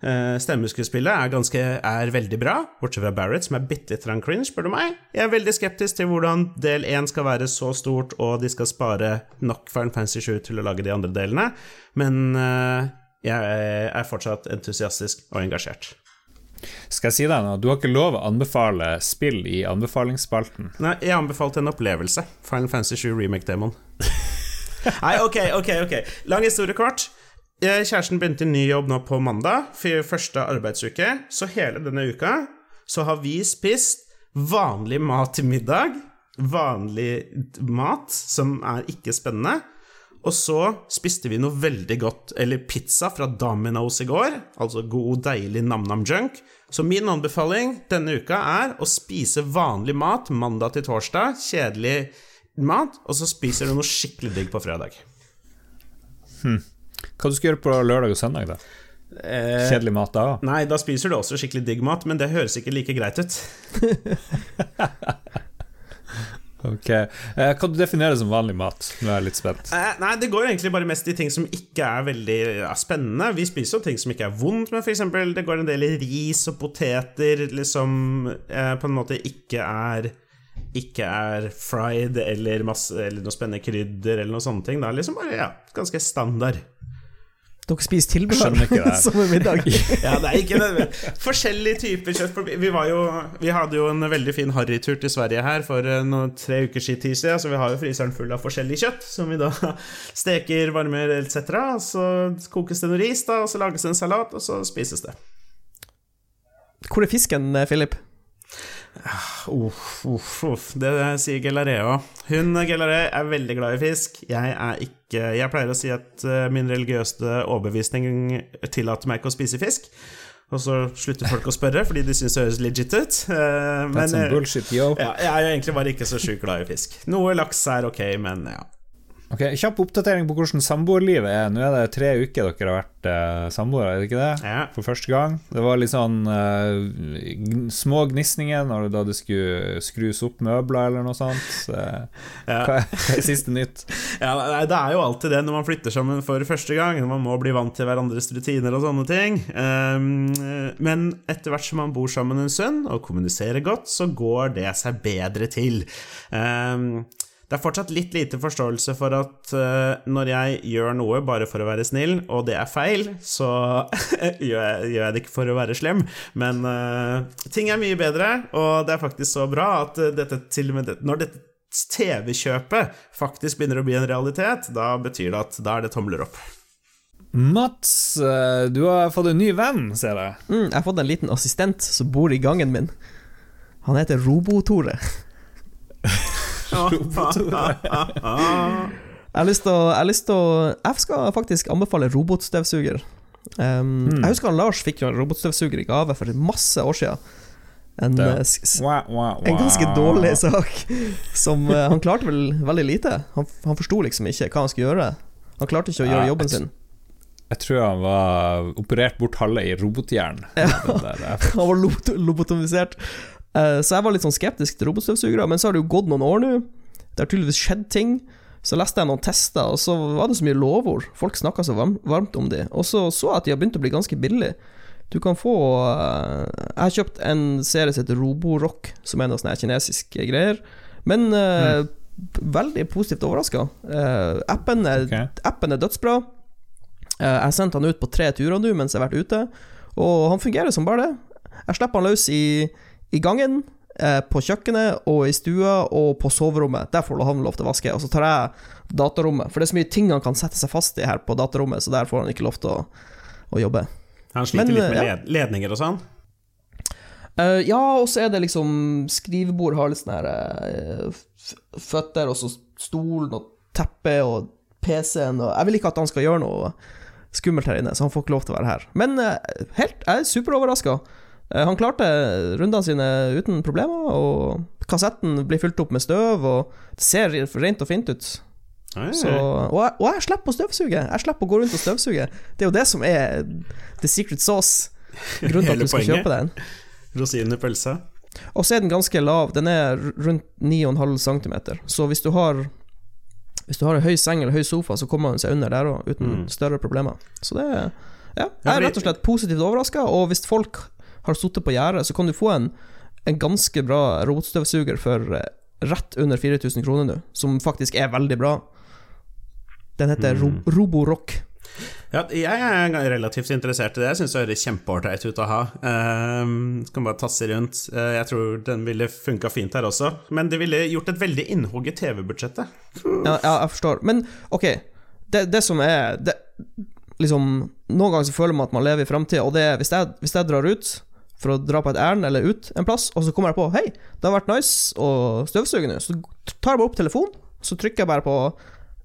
Uh, Stemmeskuespillet er, ganske, er veldig bra, bortsett fra Barrett, som er bitte litt cringe, spør du meg. Jeg er veldig skeptisk til hvordan del 1 skal være så stort, og de skal spare nok Final Fantasy 7 til å lage de andre delene, men uh, jeg er fortsatt entusiastisk og engasjert. Skal jeg si deg noe? Du har ikke lov å anbefale spill i anbefalingsspalten. Nei, jeg anbefalte en opplevelse. Final Fantasy 7 Remake Demon. Nei, ok, ok, ok. Lang historie kort. Kjæresten begynte i ny jobb nå på mandag, for første arbeidsuke. Så hele denne uka så har vi spist vanlig mat til middag. Vanlig mat som er ikke spennende. Og så spiste vi noe veldig godt, eller pizza fra Domino's i går. Altså god, deilig nam-nam-junk. Så min anbefaling denne uka er å spise vanlig mat mandag til torsdag. Kjedelig mat. Og så spiser du noe skikkelig digg på fredag. Hva du skal gjøre på lørdag og søndag, da? Eh, Kjedelig mat da? nei, da spiser du også skikkelig digg mat, men det høres ikke like greit ut. Ok. Hva kan du definere som vanlig mat? Nå er jeg litt spent. Eh, nei, det går egentlig bare mest i ting som ikke er veldig spennende. Vi spiser jo ting som ikke er vondt, men eksempel det går en del i ris og poteter liksom eh, på en måte ikke er ikke er fried eller, masse, eller noe spennende krydder eller noe sånne ting. Det er liksom bare ja, ganske standard. Dere spiser tilbehør som er middag. Ja, det er ikke nødvendig. Forskjellige typer kjøtt. Vi, var jo, vi hadde jo en veldig fin harrytur til Sverige her for eh, noen, tre uker siden, så vi har jo fryseren full av forskjellig kjøtt, som vi da steker, varmer etc. Så kokes det noe ris, da, og så lages det en salat, og så spises det. Hvor er fisken, eh, Philip? Uff, uff, uff. Det sier Gelareo. Hun Gelaré er veldig glad i fisk. Jeg er ikke Jeg pleier å si at eh, min religiøse overbevisning tillater meg ikke å spise fisk. Og så slutter folk å spørre fordi de syns det høres legit ut. Men, That's some eh, bullshit, yo. ja, jeg er egentlig bare ikke så sjukt glad i fisk. Noe laks er ok, men ja. Ok, Kjapp oppdatering på hvordan samboerlivet er. Nå er det tre uker dere har vært eh, samboere, er det ikke det? Ja. For første gang. Det var litt sånn eh, gn- små gnisninger når da det skulle skrus opp møbler eller noe sånt. Så, eh, Ja. hva, er, hva er siste nytt? Ja, nei, Det er jo alltid det når man flytter sammen for første gang. Når man må bli vant til hverandres rutiner og sånne ting. Ehm, men etter hvert som man bor sammen en stund og kommuniserer godt, så går det seg bedre til. Ehm, det er fortsatt litt lite forståelse for at uh, når jeg gjør noe bare for å være snill, og det er feil, så gjør, jeg, gjør jeg det ikke for å være slem. Men uh, ting er mye bedre, og det er faktisk så bra at eh, dette til og med det, Når dette TV-kjøpet faktisk begynner å bli en realitet, da betyr det at da er det tomler opp. Mats, du har fått en ny venn, ser jeg. Mm, jeg har fått en liten assistent som bor i gangen min. Han heter Robo-Tore. Jeg har lyst til å Jeg, har lyst til å, jeg skal faktisk anbefale robotstøvsuger. Um, mm. Jeg husker han Lars fikk jo en robotstøvsuger i gave for masse år siden. En, eh, Wow, wow, en ganske dårlig sak. Som uh, Han klarte vel veldig lite. Han, han forsto liksom ikke hva han skulle gjøre. Han klarte ikke å gjøre jobben sin. Jeg tror han var operert bort halve i robothjern. Ja. Han var lobot- lobotomisert. Eh, så jeg var litt sånn skeptisk til robotstøvsugere, men så har det jo gått noen år nå. Det har tydeligvis skjedd ting. Så leste jeg noen tester, og så var det så mye lovord. Folk snakka så varmt om de. Og så så jeg at de har begynt å bli ganske billige. Du kan få eh, Jeg har kjøpt en serie som heter Roborock, som er noe sånne kinesiske greier. Men eh, veldig positivt overraska. appen, er, Ok. appen er dødsbra. Jeg har sendt han ut på tre turer nå mens jeg har vært ute, og han fungerer som bare det. Jeg slipper han løs i, i gangen, eh, på kjøkkenet og i stua og på soverommet. Der får han lov til å vaske. Og så tar jeg datarommet, for det er så mye ting han kan sette seg fast i her på datarommet, så der får han ikke lov til å, å jobbe. Han sliter Men, litt med ja. led ledninger og sånn. Uh, ja, og så er det liksom Skrivebord har litt sånne her uh, føtter, og så stolen og teppet og PC-en og Jeg vil ikke at han skal gjøre noe skummelt her inne, så han får ikke lov til å være her. Men uh, helt, jeg er superoverraska. Eh, Han klarte rundene sine uten problemer, og kassetten blir fylt opp med støv, og det ser rent og fint ut. Så, og, jeg, og jeg slipper å støvsuge. Jeg slipper å gå rundt og støvsuge. Det er jo det som er the secret sauce. Grunnen til at du skal poenget. kjøpe den. Rosinen i pølsa. Og så er den ganske lav. Den er rundt 9,5 cm. Så hvis du har Hvis du har en høy seng eller høy sofa, så kommer den seg under der òg, uten Mm. større problemer. Så det er Ja, jeg er rett og slett positivt overraska, og hvis folk har sittet på gjerdet, så kan du få en, en ganske bra robotstøvsuger for eh, rett under 4000 kroner nå, som faktisk er veldig bra. Den heter Ro Mm. Roborock. Ja, jeg er relativt interessert i det. Jeg syns det høres kjempeålreit ut å ha. Uh, kan bare tasse rundt. Uh, jeg tror den ville funka fint her også. Men det ville gjort et veldig innhogg i TV-budsjettet. Ja, ja, jeg forstår. Men ok, det, det som er det, liksom, Noen ganger så føler man at man lever i framtida, og det hvis jeg, hvis jeg drar ut for å dra på et ærend eller ut en plass, og så kommer jeg på Hei, det har vært nice å støvsuge nå. Så tar jeg bare opp telefonen, så trykker jeg bare på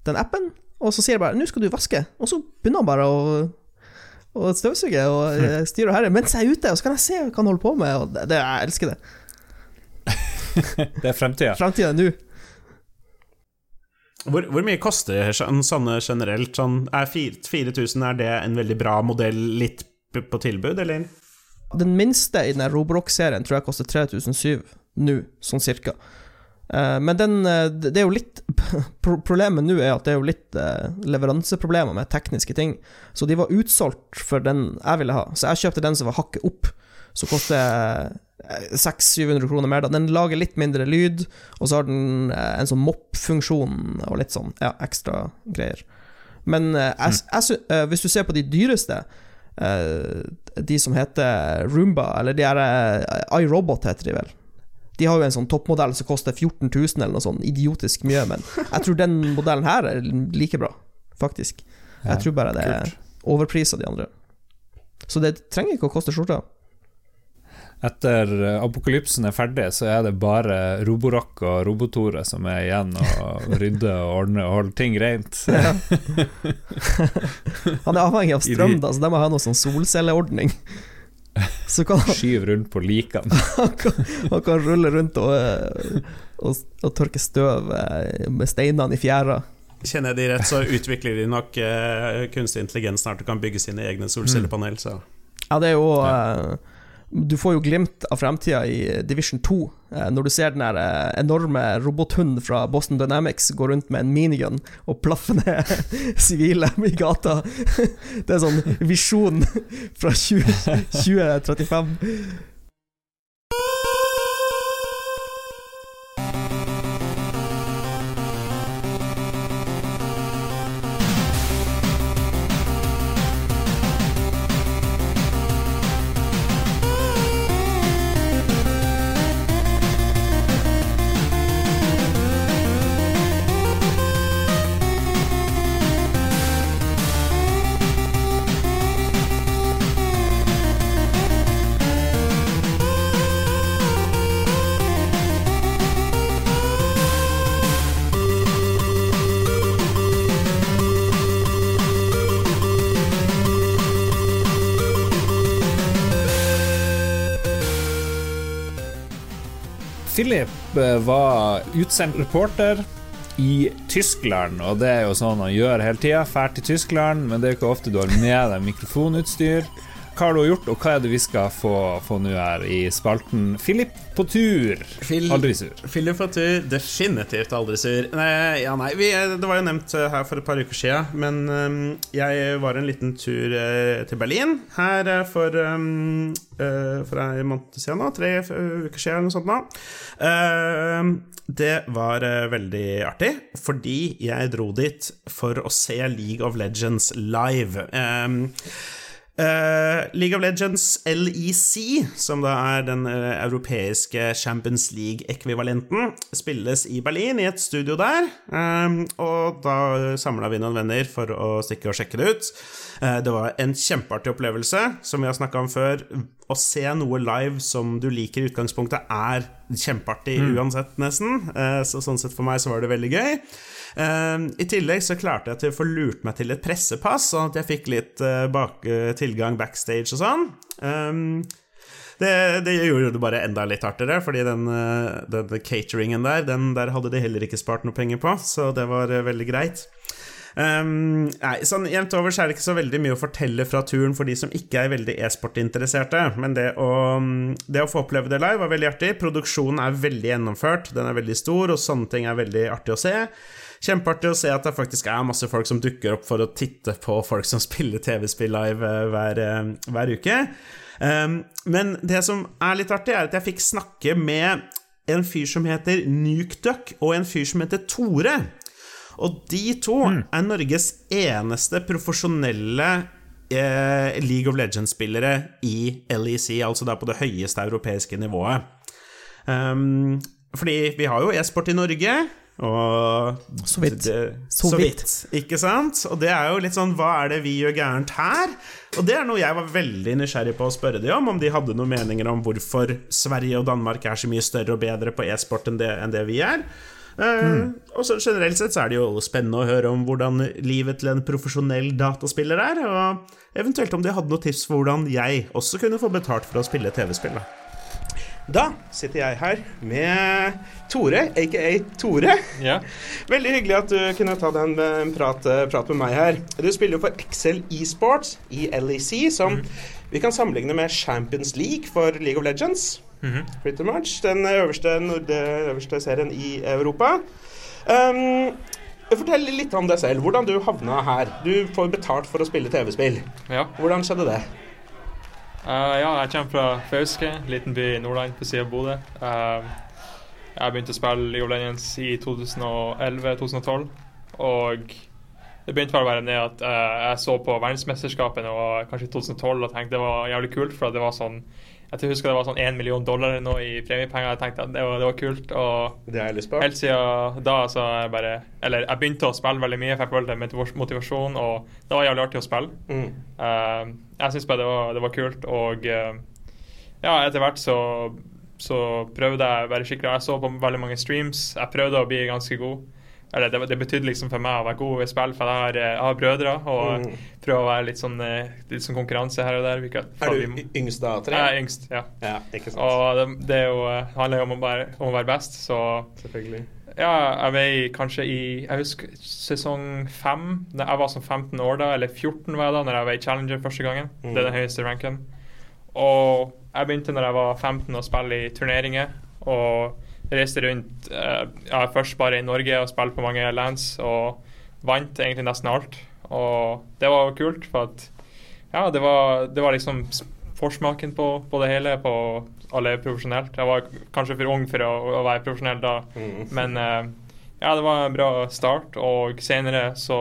den appen, og så sier jeg bare 'Nå skal du vaske', og så begynner han bare å å støvsuge og eh, styre og herre mens jeg er ute, og så kan jeg se hva han holder på med, og det, det, jeg elsker det. Det er fremtida. Framtida er nå. Hvor, hvor mye koster sånn, sånne generelt? Sånn, er fir- 4000 er det en veldig bra modell litt på tilbud, eller? Den minste i den Roborock-serien tror jeg koster 3007 nå, sånn cirka. Eh, men den eh, Det er jo litt Problemet nå er at det er jo litt eh, leveranseproblemer med tekniske ting. Så de var utsolgt for den jeg ville ha. Så jeg kjøpte den som var hakket opp, Så koster 600-700 kroner mer. Den lager litt mindre lyd, og så har den en sånn mopp-funksjon og litt sånn ja, ekstra greier. Men jeg, jeg, hvis du ser på de dyreste De som heter Roomba, eller de her eh, iRobot heter de vel. De har jo en sånn toppmodell som koster 14 000 eller noe sånn idiotisk mye, men jeg tror den modellen her er like bra, faktisk. Jeg tror bare det er overprisa de andre. Så det trenger ikke å koste skjorta. Etter eh, apokalypsen er ferdig, så er det bare Roborock og Robotore som er igjen og rydder og ordner og holder ting rent. Han er avhengig av strøm, da, så de må ha noe sånn solcelleordning. Så kan han, Skyver rundt på likene. han, kan, han kan rulle rundt og, eh, og, og tørke støv eh, med steinene i fjæra. Kjenner jeg de rett, så utvikler de nok kunstig intelligens snart og kan bygge sine egne solcellepanel, så Ja, det er jo eh, Du får jo glimt av fremtida i Division 2, eh, når du ser den eh, enorme robothunden fra Boston Dynamics gå rundt med en minigun og plaffe ned sivile i gata. Det er sånn visjon fra 20, 2035. var utsendt reporter i Tyskland, og det er jo sånn han gjør hele tida. Fær til Tyskland, men det er jo ikke ofte du har med deg mikrofonutstyr. Hva har du gjort, og hva er det vi skal få, få nå her i spalten? Philip på tur. Fil Aldri sur. Philip på tur, definitivt aldri sur. Nei, ja, nei, vi, det var jo nevnt eh, her for et par uker siden, men um, jeg var en liten tur uh, til Berlin her for, um, uh, for en måned siden nå. Tre uker siden eller noe sånt Da. Det var veldig artig, fordi jeg dro dit for å se League of Legends live. Eh, Eh, League of Legends, LEC, som da er den uh, europeiske Champions League-ekvivalenten, spilles i Berlin, i et studio der. Eh, og da samla vi noen venner for å stikke og sjekke det ut. Uh, det var en kjempeartig opplevelse, som vi har snakka om før. Å se noe live som du liker i utgangspunktet, er kjempeartig uansett, nesten. Så sånn sett for meg så var det veldig gøy. Eh, I tillegg så klarte jeg til å få lurt meg til et pressepass, sånn at jeg fikk litt eh, bak, eh, tilgang backstage og sånn. Um, det, det gjorde det bare enda litt artigere, fordi den, eh, den cateringen der, den der hadde de heller ikke spart noe penger på, så det var veldig greit. Um, nei, sånn Jevnt over så er det ikke så veldig mye å fortelle fra turen for de som ikke er veldig e-sport-interesserte. Men det å, det å, få oppleve det live var veldig artig. Produksjonen er veldig gjennomført, den er veldig stor, og sånne ting er veldig artig å se. Kjempeartig å se at det faktisk er masse folk som dukker opp for å titte på folk som spiller TV-spill live eh, hver, eh, hver uke. Um, men det som er litt artig, er at jeg fikk snakke med en fyr som heter Nukeduck, og en fyr som heter Tore. Og de to mm. er Norges eneste profesjonelle eh, League of Legends-spillere i LEC, altså da på det høyeste europeiske nivået. Um, fordi vi har jo e-sport i Norge, og Så vidt. Det, så, så vidt. Ikke sant? Og det er jo litt sånn Hva er det vi gjør gærent her? Og det er noe jeg var veldig nysgjerrig på å spørre de om, om de hadde noen meninger om hvorfor Sverige og Danmark er så mye større og bedre på e-sport enn, enn det vi er. Mm. og så Generelt sett så er det jo spennende å høre om hvordan livet til en profesjonell dataspiller er, og eventuelt om de hadde noen tips for hvordan jeg også kunne få betalt for å spille TV-spill. Da sitter jeg her med Tore, aka Tore. Ja. Veldig hyggelig at du kunne ta den en prat, prat, med meg her. Du spiller jo for Excel Esports i LEC, som mm. vi kan sammenligne med Champions League for League of Legends. Mm -hmm. Pretty much. Den øverste, øverste serien i Europa. Um, fortell litt om deg selv. Hvordan du havna her. Du får betalt for å spille TV-spill. Ja. Hvordan skjedde det? Uh, ja, jeg kommer fra Fauske, liten by i Nordland på siden av Bodø. Uh, jeg begynte å spille League of Legends i 2011-2012. Og det begynte vel å være ned at uh, jeg så på verdensmesterskapene og kanskje i 2012 og tenkte det var jævlig kult, for det var sånn jeg husker det var sånn én million dollar nå i premiepenger. Jeg tenkte at det var, det var kult. Og det har jeg lyst på. helt siden da så jeg bare Eller jeg begynte å spille veldig mye, for jeg følte motivasjon, og det var jævlig artig å spille. Mm. Uh, jeg syns bare det var, det var, kult, og uh, ja, etter hvert så, så prøvde jeg å være skikkelig Jeg så på veldig mange streams. Jeg prøvde å bli ganske god. Eller det, det, betydde liksom for meg å være god i spill, for jeg har, eh, jeg har brødre. Og mm. prøver å være litt sånn, eh, litt sånn konkurranse her og der. er du vi, yngst av tre? Jeg er yngst, ja. ja ikke sant. Og det, det jo, eh, handler jo om å, være, om å være best, så Selvfølgelig. Ja, jeg var kanskje i Jeg husker sesong fem. Jeg var som 15 år da, eller 14 var jeg da, når jeg var i Challenger første gangen. Mm. Det er den høyeste ranken. Og jeg begynte når jeg var 15 å spille i turneringer. Og reiste rundt uh, ja, først bare i Norge og spilte på mange lands og vant egentlig nesten alt. Og det var kult, for at ja, det var, det var liksom forsmaken på, på, det hele, på alle profesjonelt. Jeg var kanskje for ung for å, å være profesjonell da, mm. men uh, ja, det var en bra start. Og senere så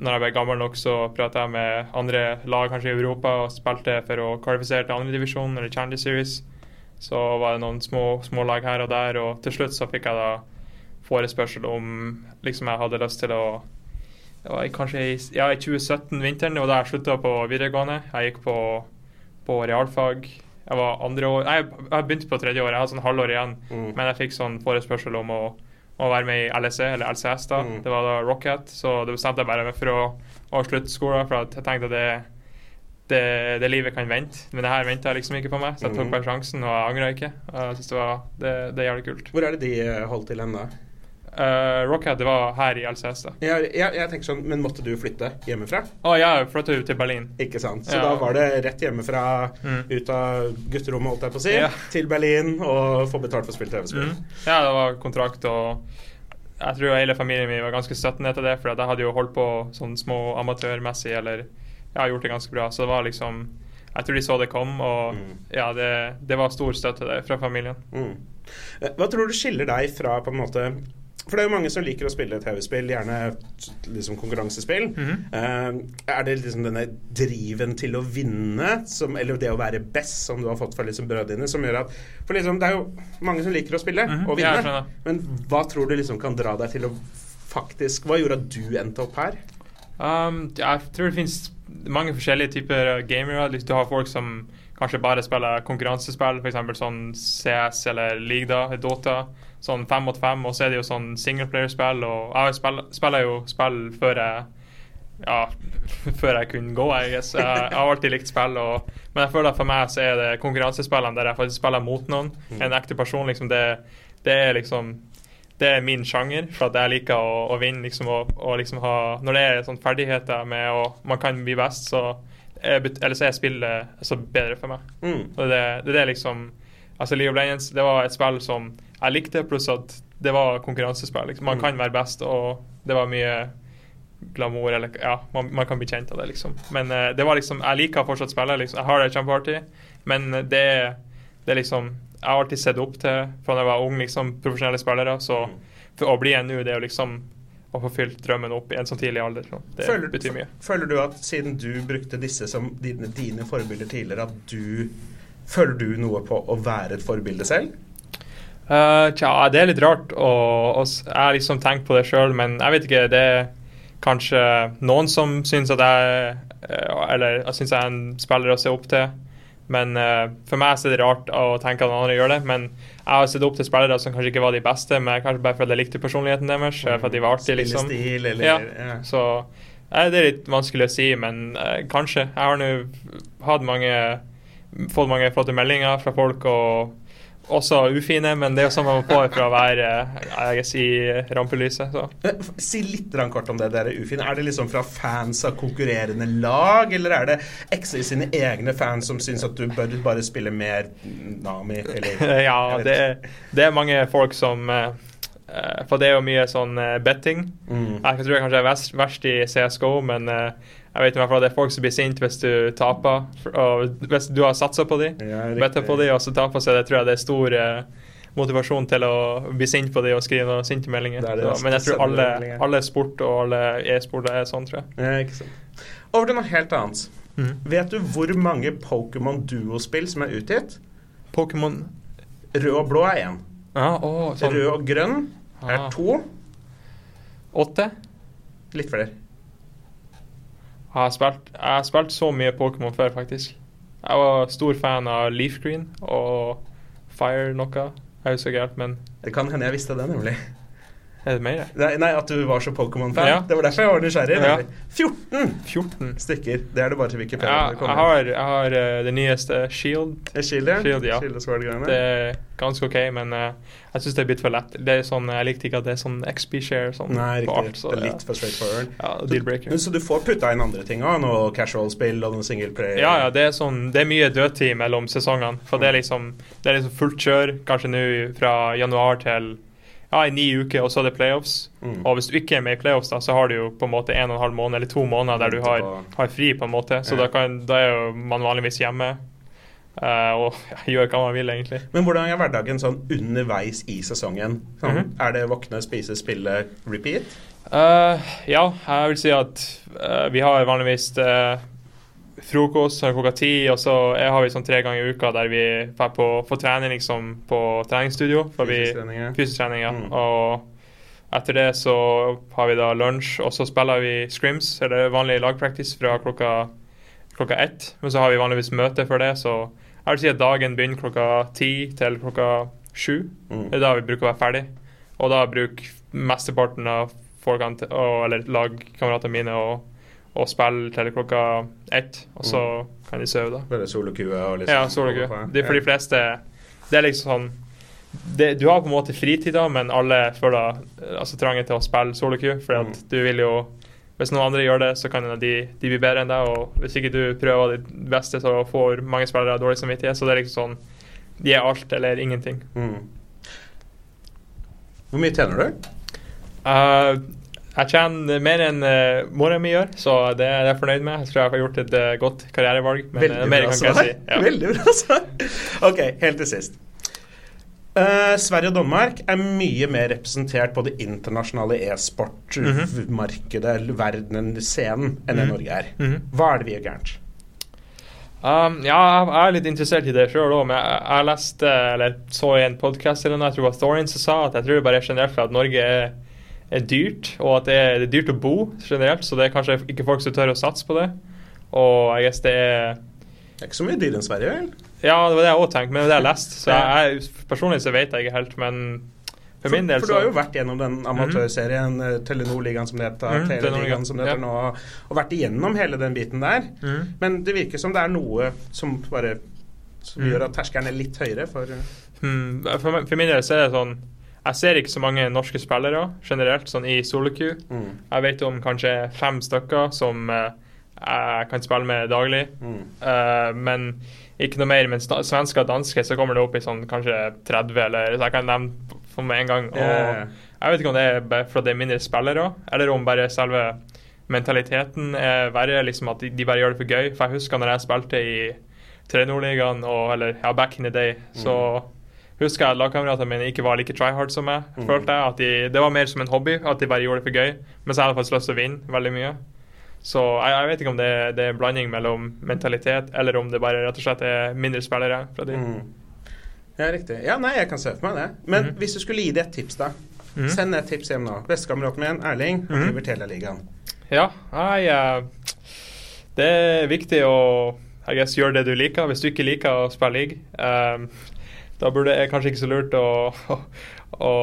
når jeg ble gammel nok, så prata jeg med andre lag kanskje i Europa og spilte for å kvalifisere til andredivisjon eller Challenger Series. Så var det noen små, små lag her og der, og til slutt så fikk jeg da forespørsel om liksom jeg hadde lyst til å det var kanskje i, ja, i 2017, vinteren, det var da jeg slutta på videregående. Jeg gikk på, på, realfag. Jeg var andre år Nei, jeg begynte på tredje år, jeg hadde sånn halvår igjen. Mm. Men jeg fikk sånn forespørsel om å, å, være med i LSE, eller LCS, da. Mm. Det var da Rocket, så det bestemte jeg bare for å, å slutte skolen, for jeg tenkte at det det, det, livet kan vente. Men det her venta liksom ikke på meg, så jeg tok mhm. bare sjansen, og jeg angra ikke. Jeg synes det, var, det, det, er jævlig kult. Hvor er det de eh, holdt til da? Uh, Rockhead, det var her i LCS, da. Ja, jeg, jeg, tenker sånn, Men måtte du flytte hjemmefra? Å oh, ja, jeg flytta til Berlin. Ikke sant. Så ja. da var det rett hjemmefra, mm. ut av gutterommet, holdt jeg på å si, ja. til Berlin og få betalt for å spille TV-spill. Mm. Ja, det var kontrakt, og jeg tror hele familien min var ganske støttende til det, for jeg hadde jo holdt på sånn små amatørmessig, eller jeg har gjort det ganske bra. Så det var liksom Jeg tror de så det kom, og mm. ja, det, det, var stor støtte der fra familien. Mm. Eh, hva tror du skiller deg fra på en måte for det er jo mange som liker å spille TV-spill, gjerne liksom konkurransespill. Mm -hmm. uh, er det liksom denne driven til å vinne, som, eller det å være best, som du har fått fra liksom brødrene dine, som gjør at For liksom, det er jo mange som liker å spille mm -hmm. og vinne, men hva tror du liksom kan dra deg til å faktisk Hva gjorde at du endte opp her? Um, jeg tror det finnes mange forskjellige typer gamere. Du har folk som kanskje bare spiller konkurransespill, f.eks. sånn CS eller Ligda, Dota. Sånn fem mot fem. Og så er det jo sånn singleplayerspill. Og jeg spiller, spiller jo spill før jeg ja, før jeg kunne gå, jeg. Jeg, jeg har alltid likt spill, og, men jeg føler at for meg så er det konkurransespillene der jeg faktisk spiller mot noen. En ekte person, liksom. Det, det er liksom det er min sjanger, for at jeg liker å, å vinne. liksom, og, og liksom ha, Når det er sånn ferdigheter med og man kan bli best, så er, eller så er spillet altså, bedre for meg. Mm. Og det, det er liksom Altså League of Legends det var et spill som jeg likte, pluss at det var konkurransespill. Liksom. Man Mm. kan være best, og det var mye glamour, eller ja, man, man kan bli kjent av det, liksom. Men uh, det var liksom Jeg liker fortsatt spillet, liksom. Jeg har det kjempeartig, men det, det er liksom Jeg har alltid sett opp til fra da jeg var ung, liksom, profesjonelle spillere, så Mm. for å bli en nå, det er jo liksom å få fylt drømmen opp i en sånn tidlig alder. Så det Føler, betyr mye. føler du at siden du brukte disse som dine, dine forbilder tidligere, at du Føler du noe på å være et forbilde selv? Uh, tja, det er litt rart. Og, og jeg har liksom tenkt på det sjøl, men jeg vet ikke. Det er kanskje noen som syns at jeg eh, Eller syns jeg er en spiller å se opp til. Men uh, for meg så er det rart å tenke at noen andre gjør det. Men jeg har sett opp til spillere som kanskje ikke var de beste, men kanskje bare fordi jeg likte personligheten deres. Mm. For at de var artige, liksom. Stil, eller Ja. ja. Så uh, det er litt vanskelig å si, men uh, kanskje. Jeg har nå hatt mange fått mange flotte meldinger fra folk, og også ufine, men det er jo sånn man må fra å være eh, jeg si, rampelyset. Så. Si litt kort om det der ufine. Er det liksom fra fans av konkurrerende lag, eller er det XI sine egne fans som syns at du bør bare spille mer Nami, eller ja, det er, det er mange folk som eh, eh, For det er jo mye sånn betting. Mm. Jeg tror jeg kanskje er verst, verst i CSGO, men jeg vet i hvert fall at det er folk som blir sint hvis du taper. Og hvis du har satsa på dem. Ja, på dem, og så taper seg det, tror jeg det er stor eh, motivasjon til å bli sint på dem og skrive noen sinte meldinger. Det er det Så, men jeg tror alle, alle sport og alle e-sport er sånn, tror jeg. Ja, ikke sant. Over til noe helt annet. Mm. Vet du hvor mange Pokémon Duo-spill som er utgitt? Pokémon Rød og blå er én. Ah, sånn. Rød og grønn er Ah. to. Åtte? Litt flere. Jeg har spilt, jeg har spilt så mye Pokémon før, faktisk. Jeg var stor fan av Leaf Green og Fire noe. Jeg husker ikke helt, men Det kan hende jeg visste det, nemlig. Er det mer? Nei, nei at du var så Pokémon-fan. Ja. Det var derfor jeg var nysgjerrig. Ja. 14 14? stykker. Det er det bare til Wikipedia. Ja, det jeg kommer. har, jeg har uh, det nyeste Shield. Shield? Shield, ja. Shield. Det er ganske OK, men uh, jeg syns det er blitt for lett. Det er sånn, Jeg likte ikke at det er sånn XP-share sånn, Nei, riktig. alt. Så det er litt for straightforward. ja, deal-breaker. Så du får putta inn andre ting òg? Noe casual-spill og noe single play? Ja, ja, det er sånn Det er mye dødtid mellom sesongene. For det er liksom Det er liksom fullt kjør, kanskje nå fra januar til ja, i ni uker, og så er det playoffs. Mm. Og hvis du ikke er med i playoffs, da, så har du jo på en måte en og en halv måned eller to måneder der du har, har fri, på en måte. Så Ja. da, kan, da er jo man vanligvis hjemme Uh, og gjør hva man vil, egentlig. Men hvordan er hverdagen sånn underveis i sesongen? Sånn, Mhm. Er det våkne, spise, spille, repeat? Uh, ja, jeg vil si at uh, vi har vanligvis frokost her klokka ti, og så har vi sånn tre ganger i uka der vi får på får trening liksom på treningsstudio. For Fysisk trening, ja. fysisk trening, ja. Mm. Og etter det så har vi da lunsj, og så spiller vi scrims, eller vanlig lagpractice, fra klokka, klokka ett. Men så har vi vanligvis møte før det, så jeg vil si at dagen begynner klokka ti til klokka sju. Mm. Det er da vi bruker å være ferdig. Og da bruker mesteparten av folkene, eller lagkameratene mine, å, å spille til klokka ett, og så kan de sove, da. Bare solokue og liksom Ja, solokue. det. Det er for de fleste Det er liksom sånn det, Du har på en måte fritid, da, men alle føler eh, altså, trangen til å spille solokue, fordi at Mm. du vil jo Hvis noen andre gjør det, så kan de, de bli bedre enn deg. Og hvis ikke du prøver ditt beste, så får mange spillere dårlig samvittighet. Så det er liksom sånn De er alt eller ingenting. Mm. Hvor mye tjener du? Eh, jeg tjener mer enn uh, mora mi gjør, så det er jeg fornøyd med. Jeg tror jeg har gjort et uh, godt karrierevalg. Men uh, mer kan ikke jeg si. Ja. Veldig bra svar. Ok, helt til sist. Uh, Sverige og Danmark er mye mer representert på det internasjonale e-sportmarkedet, eller verdenen, scenen, enn det Mhm. Norge er. Mhm. Hva er det vi gjør gærent? Um, ja, jeg er litt interessert i det sjøl òg, men jeg, jeg leste eller så i en podkast jeg tror det var Thorin som sa at jeg tror det bare er generelt for at Norge er, er dyrt, og at det er, det er dyrt å bo generelt, så det er kanskje ikke folk som tør å satse på det. Og jeg guess det er Det er ikke så mye dyrere enn Sverige, vel? Ja, det var det jeg òg tenkte, men det har jeg lest. Så jeg, jeg, personlig så vet jeg ikke helt, men For min del For du har jo vært gjennom den amatørserien, mm. Telenor-ligaen som det heter, mm, Telenor-ligaen, som det heter ja. nå, og vært igjennom hele den biten der. Mm. Men det virker som det er noe som bare som mm. gjør at terskelen er litt høyere for Hmm, for, for min del så er det sånn Jeg ser ikke så mange norske spillere generelt sånn i solo-queue. mm, Jeg vet om kanskje fem stykker som uh, jeg kan spille med daglig. mm. Uh, men ikke noe mer. Men svensker og dansker så kommer det opp i sånn kanskje 30, eller så jeg kan nevne for meg en gang. Og jeg vet ikke om det er bare fordi det er mindre spillere, eller om bare selve mentaliteten er verre. liksom At de, bare gjør det for gøy. For jeg husker når jeg spilte i Telenor-ligaen, eller ja, back in the day, så husker jeg at lagkameratene mine ikke var like try hard som meg. Mm. følte jeg at de, Det var mer som en hobby, at de bare gjorde det for gøy. Mens jeg hadde faktisk lyst til å vinne veldig mye. Så jeg, jeg vet ikke om det, det er en blanding mellom mentalitet, eller om det bare rett og slett er mindre spillere fra de. Mm. Ja, riktig. Ja, nei, jeg kan se for meg det. Men Mhm. hvis du skulle gi det et tips, da. Mhm. Send et tips hjem nå. Bestekameraten min, Erling, han Mhm. driver Telia-ligaen. Ja, nei, eh, det er viktig å guess, gjøre det du liker. Hvis du ikke liker å spille league, eh, da burde jeg kanskje ikke så lurt å, å, å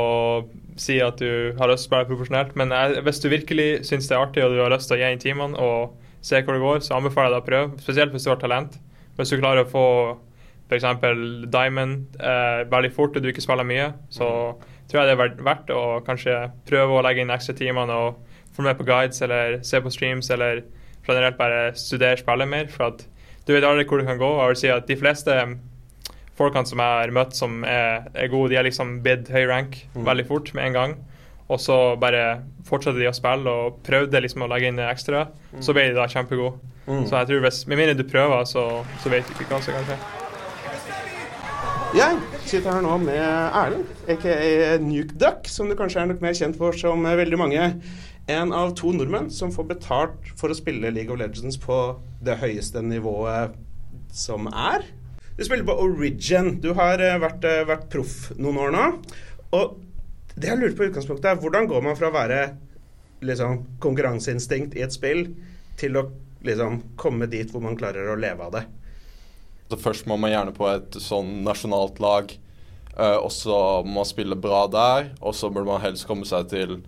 si at du har lyst til å spille profesjonelt. Men jeg, hvis du virkelig syns det er artig og du har lyst til å gi inn timene og se hvor det går, så anbefaler jeg deg å prøve. Spesielt hvis du har talent. Hvis du klarer å få f.eks. Diamond eh, veldig fort og du ikke spiller mye, så tror jeg det er verdt, å kanskje prøve å legge inn ekstra timene og få med på guides eller se på streams eller generelt bare studere spillet mer. For at du vet aldri hvor det kan gå. Og jeg vil si at de fleste folkene som jeg har møtt som er, er gode, de har liksom bidd høy rank Mm. veldig fort med en gang. Og så bare fortsatte de å spille og prøvde liksom å legge inn ekstra. Så ble de da kjempegode. Mm. Så jeg tror hvis, med mindre du prøver, så, så vet du ikke hva som kan skje. Jeg sitter her nå med Erlend, aka Nuke Duck, som du kanskje er nok mer kjent for som veldig mange. En av to nordmenn som får betalt for å spille League of Legends på det høyeste nivået som er. Du spiller på Origin. Du har eh, vært, eh, vært proff noen år nå. Og det jeg lurer på i utgangspunktet, er hvordan går man fra å være liksom, konkurranseinstinkt i et spill, til å liksom, komme dit hvor man klarer å leve av det? Så først må man gjerne på et sånn nasjonalt lag, uh, og så må man spille bra der. Og så burde man helst komme seg til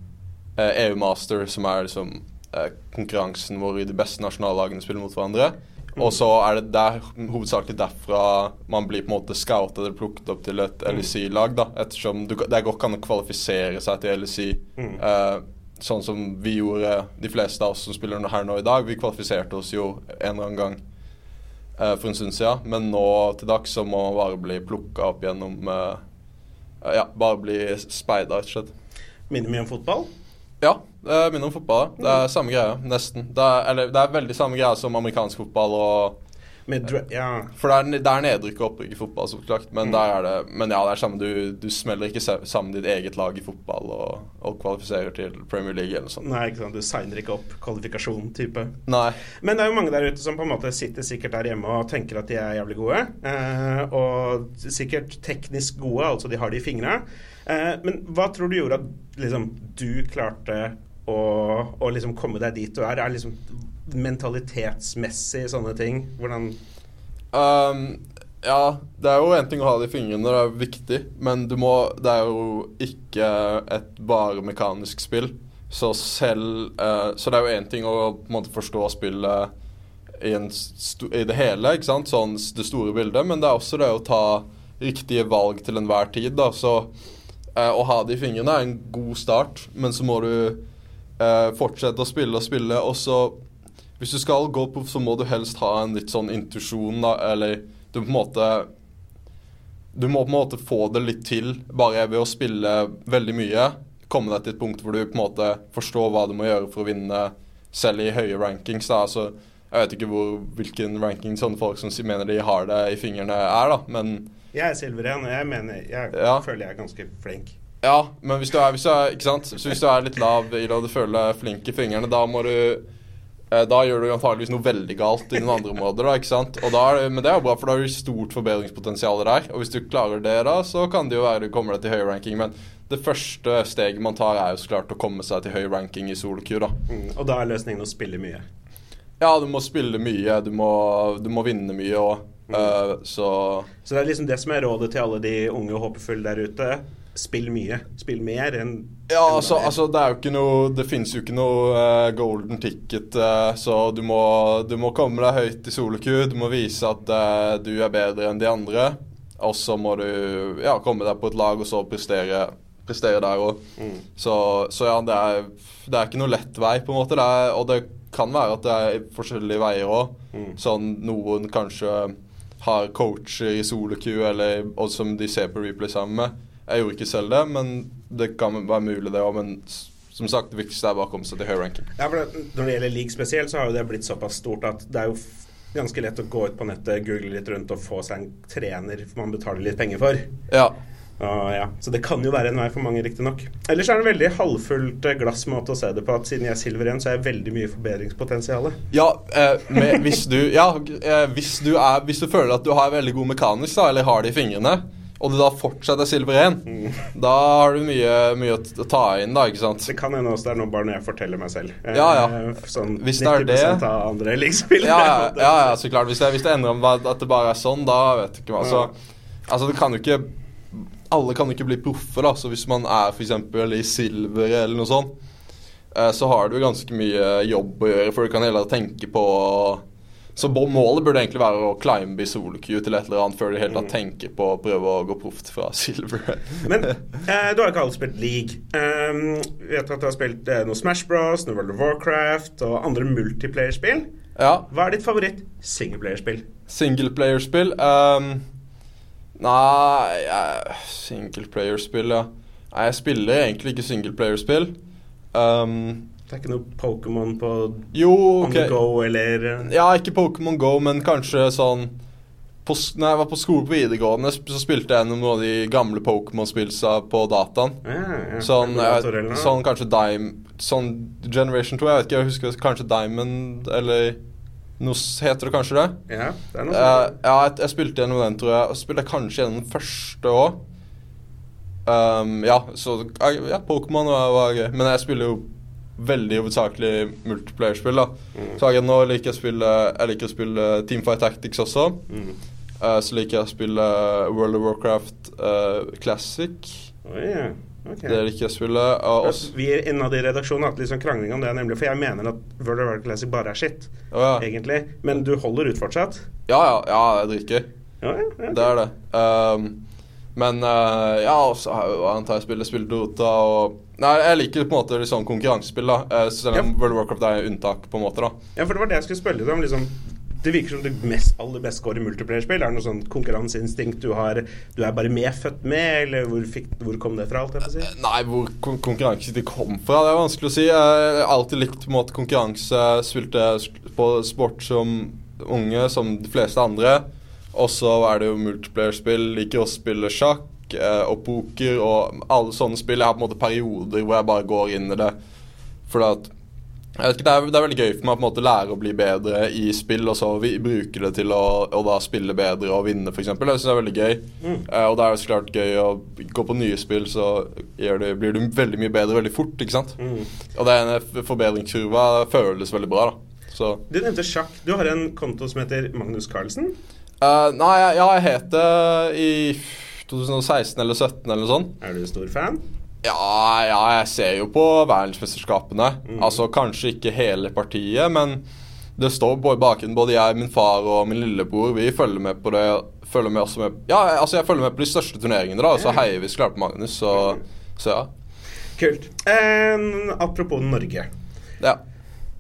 uh, EU Master, som er liksom uh, konkurransen hvor de beste nasjonallagene spiller mot hverandre. Og så er det der, hovedsakelig derfra man blir på en måte scoutet eller plukket opp til et LSI-lag. da, Ettersom du, det går ikke an å kvalifisere seg til LSI. Mm. Eh, sånn som vi gjorde, de fleste av oss som spiller her nå i dag. Vi kvalifiserte oss jo en eller annen gang eh, for en stund siden. Men nå til dags så må man bare bli plukka opp gjennom eh, Ja, bare bli speida, rett og slett. Minner mye om fotball? Ja, det minner om fotball. Det er samme greie, nesten. Det er, eller det er veldig samme greie som amerikansk fotball og ja. For det er, det er nedrykk og opprykk i fotball, så klart. Men, Mm. det, men ja, det er samme. Du, du smeller ikke sammen ditt eget lag i fotball og, og kvalifiserer til Premier League eller noe sånt. Nei, ikke sant, du signer ikke opp kvalifikasjon-type. Nei. Men det er jo mange der ute som på en måte sitter sikkert der hjemme og tenker at de er jævlig gode. Eh, og sikkert teknisk gode, altså de har det i fingra. Eh, men hva tror du gjorde at liksom, du klarte å, å liksom komme deg dit du er? Er liksom mentalitetsmessig sånne ting? Hvordan Um, ja, det er jo en ting å ha det i fingrene, det er viktig. Men du må Det er jo ikke et bare mekanisk spill. Så selv uh, Så det er jo én ting å på en måte forstå spillet i, i det hele, ikke sant? Sånn det store bildet. Men det er også det å ta riktige valg til enhver tid, da. Så uh, å ha det i fingrene er en god start, men så må du uh, fortsette å spille og spille, og så hvis du skal gå på, så må du helst ha en litt sånn intuisjon, da, eller du på en måte Du må på en måte få det litt til bare ved å spille veldig mye. Komme deg til et punkt hvor du på en måte forstår hva du må gjøre for å vinne, selv i høye rankings. Da. Altså, jeg vet ikke hvor, hvilken ranking sånne folk som mener de har det i fingrene, er, da, men Jeg er Silver igjen, og jeg mener Jeg Ja. føler jeg er ganske flink. Ja, men hvis du er, hvis du er, hvis du er litt lav i det og du føler deg flink i fingrene, da må du Da gjør du antageligvis noe veldig galt i noen andre områder, da, ikke sant? Og da det, men det er jo bra, for da har du stort forbedringspotensial der. Og hvis du klarer det, da, så kan det jo være du kommer deg til høy ranking. Men det første steget man tar, er jo så klart å komme seg til høy ranking i solo-queue, da. Mm. Og da er løsningen å spille mye. Ja, du må spille mye, du må, du må vinne mye òg. så Så det er liksom det som er rådet til alle de unge og håpefulle der ute. Spill mye. Spill mer enn Ja, enn altså, altså det er jo ikke noe Det finnes jo ikke noe uh, golden ticket, uh, så du må, du må komme deg høyt i soloku. Du må vise at uh, du er bedre enn de andre. Og så må du ja, komme deg på et lag og så prestere, prestere der òg. Mm. Så, så ja, det er, det er ikke noe lett vei, på en måte. Det er, og det kan være at det er forskjellige veier òg. Mm. Sånn noen kanskje har coacher i soloku, eller og som de ser på replay sammen med. Jeg gjorde ikke selv det, men det kan være mulig, det òg. Men som sagt, det viktigste er bare å komme seg til høy ranking. Ja, for det, Når det gjelder league spesielt, så har jo det blitt såpass stort at det er jo ganske lett å gå ut på nettet, google litt rundt og få seg en trener man betaler litt penger for. Ja. Uh, ja, Så det kan jo være en vei for mange, riktignok. Ellers er det en veldig halvfullt eh, glassmåte å se det på at siden jeg er silver igjen, så er jeg veldig mye forbedringspotensial. Ja, eh, med, hvis, du, ja eh, hvis, du er, hvis du føler at du har veldig god mekanisk, da, eller har det i fingrene, og du da fortsatt er silver 1, da har du mye, mye å ta inn, da, ikke sant? Det kan hende også det er noe bare når jeg forteller meg selv. Eh, Ja, ja. Sånn Hvis det er 90 det- av andre leaguespillere. Ja, ja, ja, ja, så klart. Hvis det, hvis det ender om at det bare er sånn, da vet du ikke hva. Så, altså, det kan jo ikke Alle kan jo ikke bli proffe, da. Så hvis man er f.eks. i silver eller noe sånt, eh, så har du ganske mye jobb å gjøre, for du kan heller tenke på Så målet burde egentlig være å climbe i soloku til et eller annet før de helt tatt tenker på å prøve å gå proft fra silver. Men eh, du har ikke alle spilt league. Um, vet at du har spilt eh, noe Smash Bros, noe World of Warcraft og andre multiplayerspill. ja. Hva er ditt favoritt singleplayerspill? Singleplayerspill um, Nei ja, Singleplayerspill, ja. Nei, jeg spiller egentlig ikke singleplayerspill. Um, Det er ikke noe Pokémon på jo, On the go eller eh, Ja, ikke Pokémon Go, men kanskje sånn på, Når jeg var på skole på videregående, så spilte jeg noen av de gamle Pokémon-spillsa på dataen. ja, ja, Sånn, jeg, sånn kanskje Dime Sånn Generation 2, jeg vet ikke, jeg husker kanskje Diamond eller noe Heter det kanskje det? Ja, det er noe Eh, sånt. ja, jeg, jeg spilte gjennom den, tror jeg. Og spilte kanskje gjennom den første òg. Um, ja, så ja, Pokémon var, var gøy. Men jeg spiller jo veldig hovedsakelig multiplayerspill. Mm. Så jeg, nå liker jeg å spille Jeg liker å spille Teamfight Tactics også. Mm. Uh, så liker jeg å spille World of Warcraft uh, Classic. Oh, yeah. Okay. Det liker jeg å spille. Uh, Vi innad i redaksjonen har hatt litt sånn krangling om det, nemlig. For jeg mener at World of Warcraft Classic bare er skitt, oh, ja. egentlig. Men du holder ut fortsatt? ja, ja, ja, jeg drikker. dritgøy. Ja, ja, ja. Det er det. Um, men uh, ja, og så har jo antar jeg spiller Dota og Nei, jeg liker på en måte sånn konkurransespill, da. Uh, selv om Ja. World of Warcraft er unntak, på en måte, da. Ja, for det var det jeg skulle spørre deg om. Liksom, det virker som det mest, aller best går i multiplayerspill. Er det noe sånn konkurranseinstinkt du har Du er bare medfødt med, eller hvor, fikk, hvor kom det fra? alt jeg får si? Nei, hvor kon konkurranse det kom fra, det er vanskelig å si. Jeg har alltid likt på en måte konkurranse. Spilte på sport som unge, som de fleste andre. Og så er det jo multiplayer-spill. Liker å spille sjakk eh, og poker og alle sånne spill. Jeg har på en måte perioder hvor jeg bare går inn i det. For at jeg vet ikke, det, er, det er veldig gøy for meg å på en måte lære å bli bedre i spill, og så vi bruke det til å, å da spille bedre og vinne, f.eks. Det syns jeg er veldig gøy. Eh, og det er jo så klart gøy å gå på nye spill, så det, blir du veldig mye bedre veldig fort, ikke sant. Mm. Og den en forbedringskurva føles veldig bra, da. Så Du nevnte sjakk. Du har en konto som heter Magnus Carlsen. Eh, Nei, ja, jeg het det i 2016 eller 2017 eller noe sånt. Er du stor fan? Ja, ja, jeg ser jo på verdensmesterskapene. Mm. Altså kanskje ikke hele partiet, men det står på bakgrunnen både jeg, min far og min lillebror. Vi følger med på det. Følger med også med Ja, altså jeg følger med på de største turneringene, da. Og så heier vi så klart på Magnus, så, så ja. Kult. Um, apropos Norge. ja.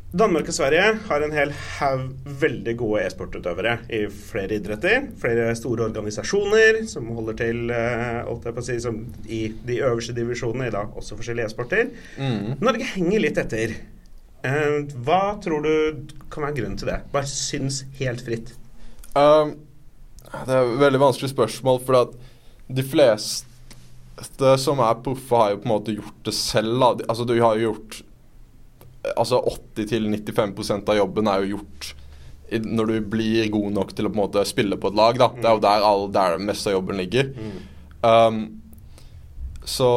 Danmark og Sverige har en hel haug veldig gode e-sportutøvere i flere idretter. Flere store organisasjoner som holder til å si, som i de øverste divisjonene i da også forskjellige e-sporter. Mm. Norge henger litt etter. Uh, hva tror du kan være grunnen til det? Bare syns helt fritt. Um, det er et veldig vanskelig spørsmål, for at de fleste som er proffe, har jo på en måte gjort det selv. Da. De- Altså, du har jo gjort Altså 80-95% av jobben er jo gjort når du blir god nok til å på en måte spille på et lag. Da. Det er jo der, all, der det meste av jobben ligger. Um, så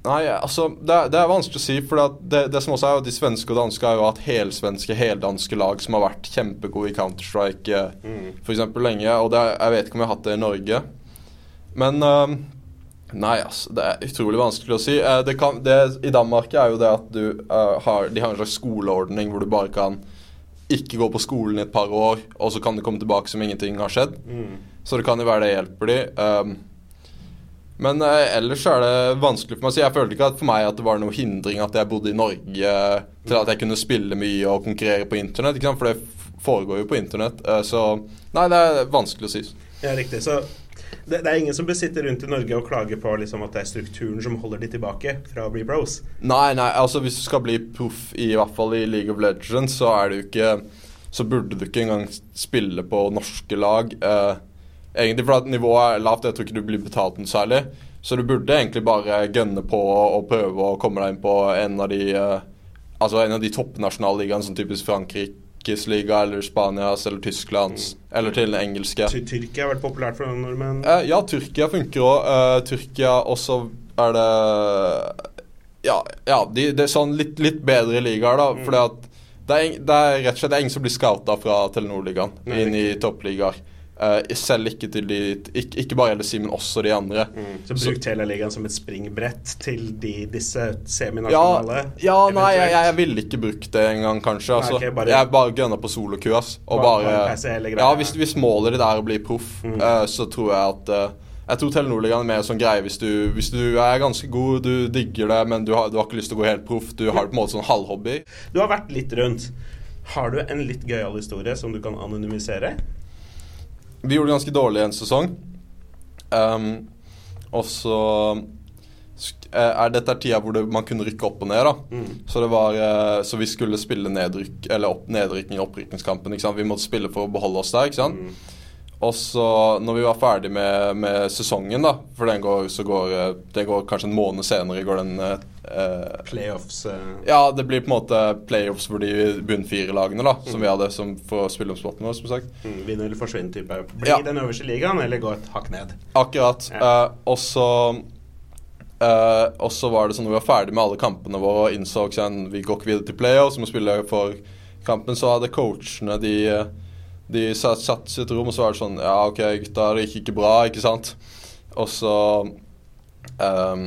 Nei, altså Det, er- det er vanskelig å si. For det, det som også er jo De svenske og danske har jo hatt helsvenske, heldanske lag som har vært kjempegode i Counter-Strike mm. for eksempel lenge. Og det, er- jeg vet ikke om jeg har hatt det i Norge. Men um, Nei, altså, det er utrolig vanskelig å si. Eh, det kan, det, I Danmark er jo det at du eh, har De har en slags skoleordning hvor du bare kan ikke gå på skolen i et par år, og så kan du komme tilbake som ingenting har skjedd. Så det kan jo være det hjelper de. Um, men eh, ellers er det vanskelig for meg å si. Jeg følte ikke at for meg at det var noen hindring at jeg bodde i Norge til at jeg kunne spille mye og konkurrere på internett. For det foregår jo på internett. så nei, det er vanskelig å si. Ja, riktig. Så det, det er ingen som bør sitte rundt i Norge og klage på liksom, at det er strukturen som holder de tilbake fra å bli pros. Nei, nei, altså hvis du skal bli proff i, i hvert fall i League of Legends, så er det jo ikke Så burde du ikke engang spille på norske lag. Eh, egentlig fordi nivået er lavt, jeg tror ikke du blir betalt noe særlig. Så du burde egentlig bare gønne på og prøve å komme deg inn på en av de eh, Altså en av de toppnasjonalligaene, som typisk Frankrikes liga eller Spanias eller Tysklands, eller til den engelske. Ty Tyrkia har vært populært for den nordmenn. Eh, ja, Tyrkia funker òg. Tyrkia også er det Ja, ja de, det er sånn litt, litt bedre ligaer, da. Mm. Fordi at det er, det er rett og slett det er ingen som blir scouta fra Telenor-ligaen inn i toppligaer. Eh, selv ikke til de ikke, ikke bare LSI, men også de andre. Mm. Så bruk Telialigaen som et springbrett til de, disse Ja, seminasjonale. ja nei, jeg, jeg ville ikke brukt det engang, kanskje. Altså. ok, bare- jeg bare gønner på solokø. Og Bare- ja, hvis, hvis målet ditt er å bli proff, Mm. uh, så tror jeg at uh, Jeg tror Telenor-ligaen er mer sånn greie hvis du, hvis du er ganske god, du digger det, men du har, du har ikke lyst til å gå helt proff. Du har det på en måte sånn halvhobby. Du har vært litt rundt. Har du en litt gøyal historie som du kan anonymisere? Vi gjorde det ganske dårlig en sesong. Um, og så eh, er dette er tida hvor det, man kunne rykke opp og ned. da Mm. Så det var eh, Så vi skulle spille nedrykk Eller opp, nedrykking i opprykningskampen. Vi måtte spille for å beholde oss der. Ikke sant? Mm. Og så, når vi var ferdig med, med sesongen, da For den går, så går, det går kanskje en måned senere. går den eh, eh, Playoffs eh. Ja, det blir på en måte playoffs for de bunnfire-lagene da som vi hadde som for å spille om spotten vår, som sagt. mm, Vinner eller forsvinner-type. Blir Ja. den øverste ligaen, eller gå et hakk ned? Akkurat. Ja. Eh, og så eh, var det sånn når vi var ferdig med alle kampene våre og innså at vi går ikke videre til playoffs, vi må spille for kampen, så hadde coachene de De satt, satt i et rom, og så var det sånn Ja, OK, gutta, det gikk ikke bra, ikke sant? Og så um,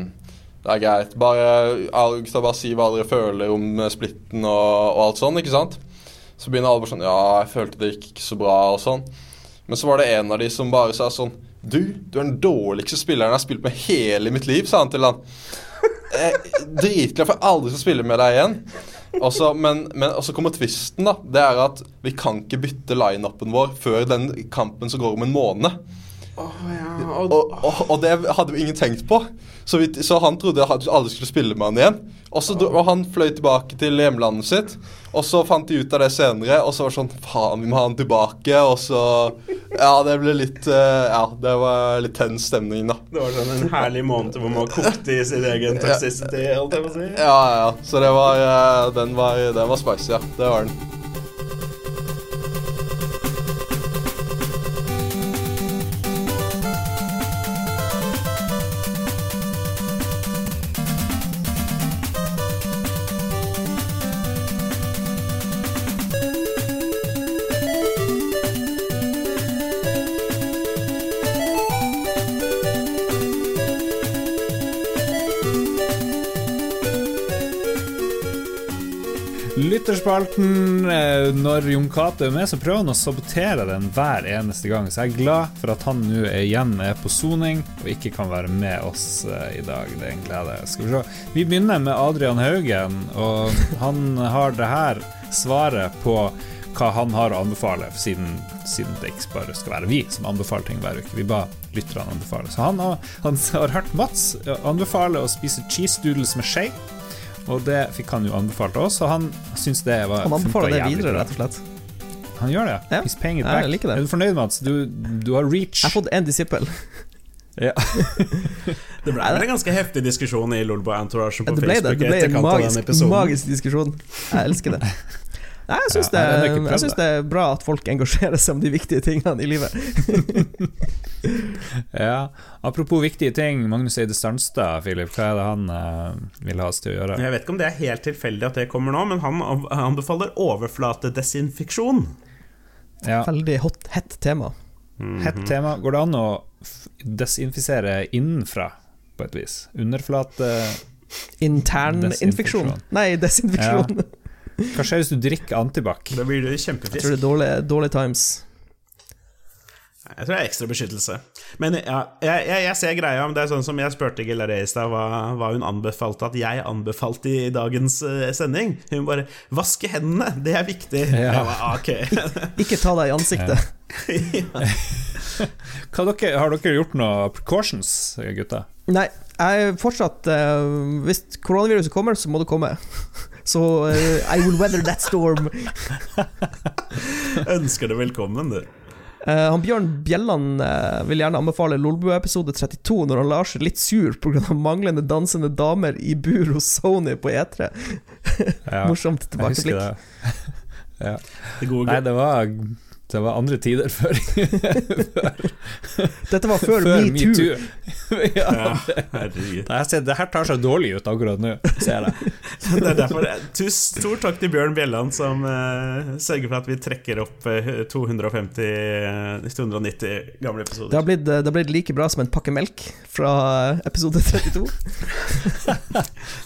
Det er greit. Bare, gutta, bare si hva dere føler om eh, splitten og, og alt sånn, ikke sant? Så begynner alle bare sånn Ja, jeg følte det gikk ikke så bra, og sånn. Men så var det en av de som bare sa sånn Du, du er den dårligste spilleren jeg har spilt med hele mitt liv, sa han til han. Er Dritglad for jeg aldri skal spille med deg igjen. Og så- men, men så kommer tvisten, da. Det er at vi kan ikke bytte lineupen vår før den kampen som går om en måned. Og, og, og det hadde jo ingen tenkt på. Så, vi, så han trodde alle skulle spille med han igjen. Og så og han fløy tilbake til hjemlandet sitt. Og så fant de ut av det senere, og så var det sånn Faen, vi må ha han tilbake. Og så Ja, det ble litt eh, Ja, det var litt tens stemning, da. Det var sånn en herlig måned hvor man kokte i sin egen toxicity. Holdt jeg på å si. Ja, ja, ja. Så det var eh, Den var, den var spicy, ja. Det var den. Lytterspalten. eh, Når Jon Cato er med, så prøver han å sabotere den hver eneste gang. Så jeg er glad for at han nå igjen er på soning og ikke kan være med oss eh, i dag. Det er en glede. Skal vi se. Vi begynner med Adrian Haugen, og han har det her svaret på hva han har å anbefale, siden, siden det ikke bare skal være vi som anbefaler ting hver uke. Vi ba lytterne anbefale. Så han han har hørt Mats anbefale å spise cheese doodles med skje. Og det fikk han jo anbefalt oss, og han syns det var Han anbefaler det videre, rett og slett. Han gjør det. Ja. He's paying it Ja, jeg back. liker det. Er du fornøyd, Mats? Du, du har reach. Jeg har fått én disippel. Ja. Det ble en ganske heftig diskusjon i Lolbo Entourage på Det ble det. Facebook Det ble en magisk, magisk diskusjon. Jeg elsker det. Nei, jeg syns Ja, det, det er bra at folk engasjerer seg om de viktige tingene i livet. ja. Apropos viktige ting, Magnus Eide Stanstad, Philip, hva er det han uh, vil ha oss til å gjøre? Jeg vet ikke om det er helt tilfeldig at det kommer nå, men han an- anbefaler overflatedesinfeksjon. Ja. Veldig hot, hett tema. Hett tema. Går det an å desinfisere innenfra? på et vis. Underflate Intern infeksjon. Nei, desinfeksjon. Hva skjer hvis du drikker antibac? Da blir du Jeg tror det er dårlig, dårlig times. Jeg tror det er ekstra beskyttelse. Men ja, jeg, jeg, jeg ser greia. men Det er sånn som jeg spurte Gillaré i stad hva, hva hun anbefalte at jeg anbefalte i dagens uh, sending. Hun bare 'vaske hendene', det er viktig. Ja. Jeg bare, okay. ok. Ikke ta deg i ansiktet. Hva dere, har dere gjort noe precautions, gutta? Nei, jeg er fortsatt uh, Hvis koronaviruset kommer, så må det komme. Så eh, I will weather that storm. Ønsker det velkommen, du. Uh, han Bjørn Bjelland uh, vil gjerne anbefale Lolbua-episode 32, når han lar seg litt sur pga. manglende dansende damer i bur hos Sony på E3. Ja, Morsomt jeg husker tilbakeblikk. det. Ja. Det gode Nei, det var, det var andre tider før, Dette var før, før metoo. Me ja. Herregud. Det her tar seg dårlig ut akkurat nå, ser jeg. Det er derfor tus, Stor takk til Bjørn Bjelland, som uh, sørger for at vi trekker opp uh, 250 eh, 290 gamle Det episoder. har, blitt, det har blitt like bra som en pakke melk fra episode 32.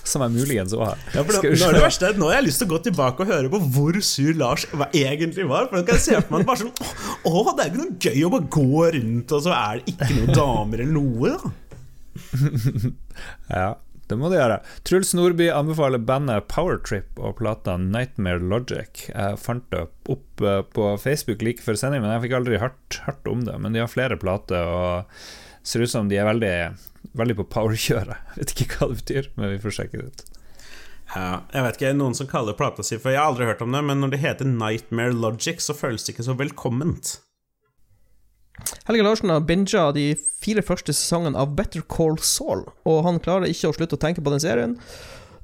Som jeg muligens òg har. Ja, nå, nå, er det verste, nå har jeg lyst til å gå tilbake og høre på hvor sur Lars egentlig var. For nå kan jeg se for meg bare sånn Å, det er ikke noe gøy å bare gå rundt, og så er det ikke noen damer eller noe, da. Ja, det må du gjøre. Truls Nordby anbefaler bandet Powertrip og plata Nightmare Logic. Jeg fant det opp eh, på Facebook like før sending, men jeg fikk aldri hørt, hørt om det. Men de har flere plater, og ser ut som de er veldig, veldig på powerkjøret. Vet ikke hva det betyr, men vi får sjekke det ut. Ja, jeg vet ikke, Noen som kaller plata si for Jeg har aldri hørt om det, men når det heter Nightmare Logic, så føles det ikke så velkomment. Helge Larsen har binga de fire første sesongene av Better Call Saul, og han klarer ikke å slutte å tenke på den serien.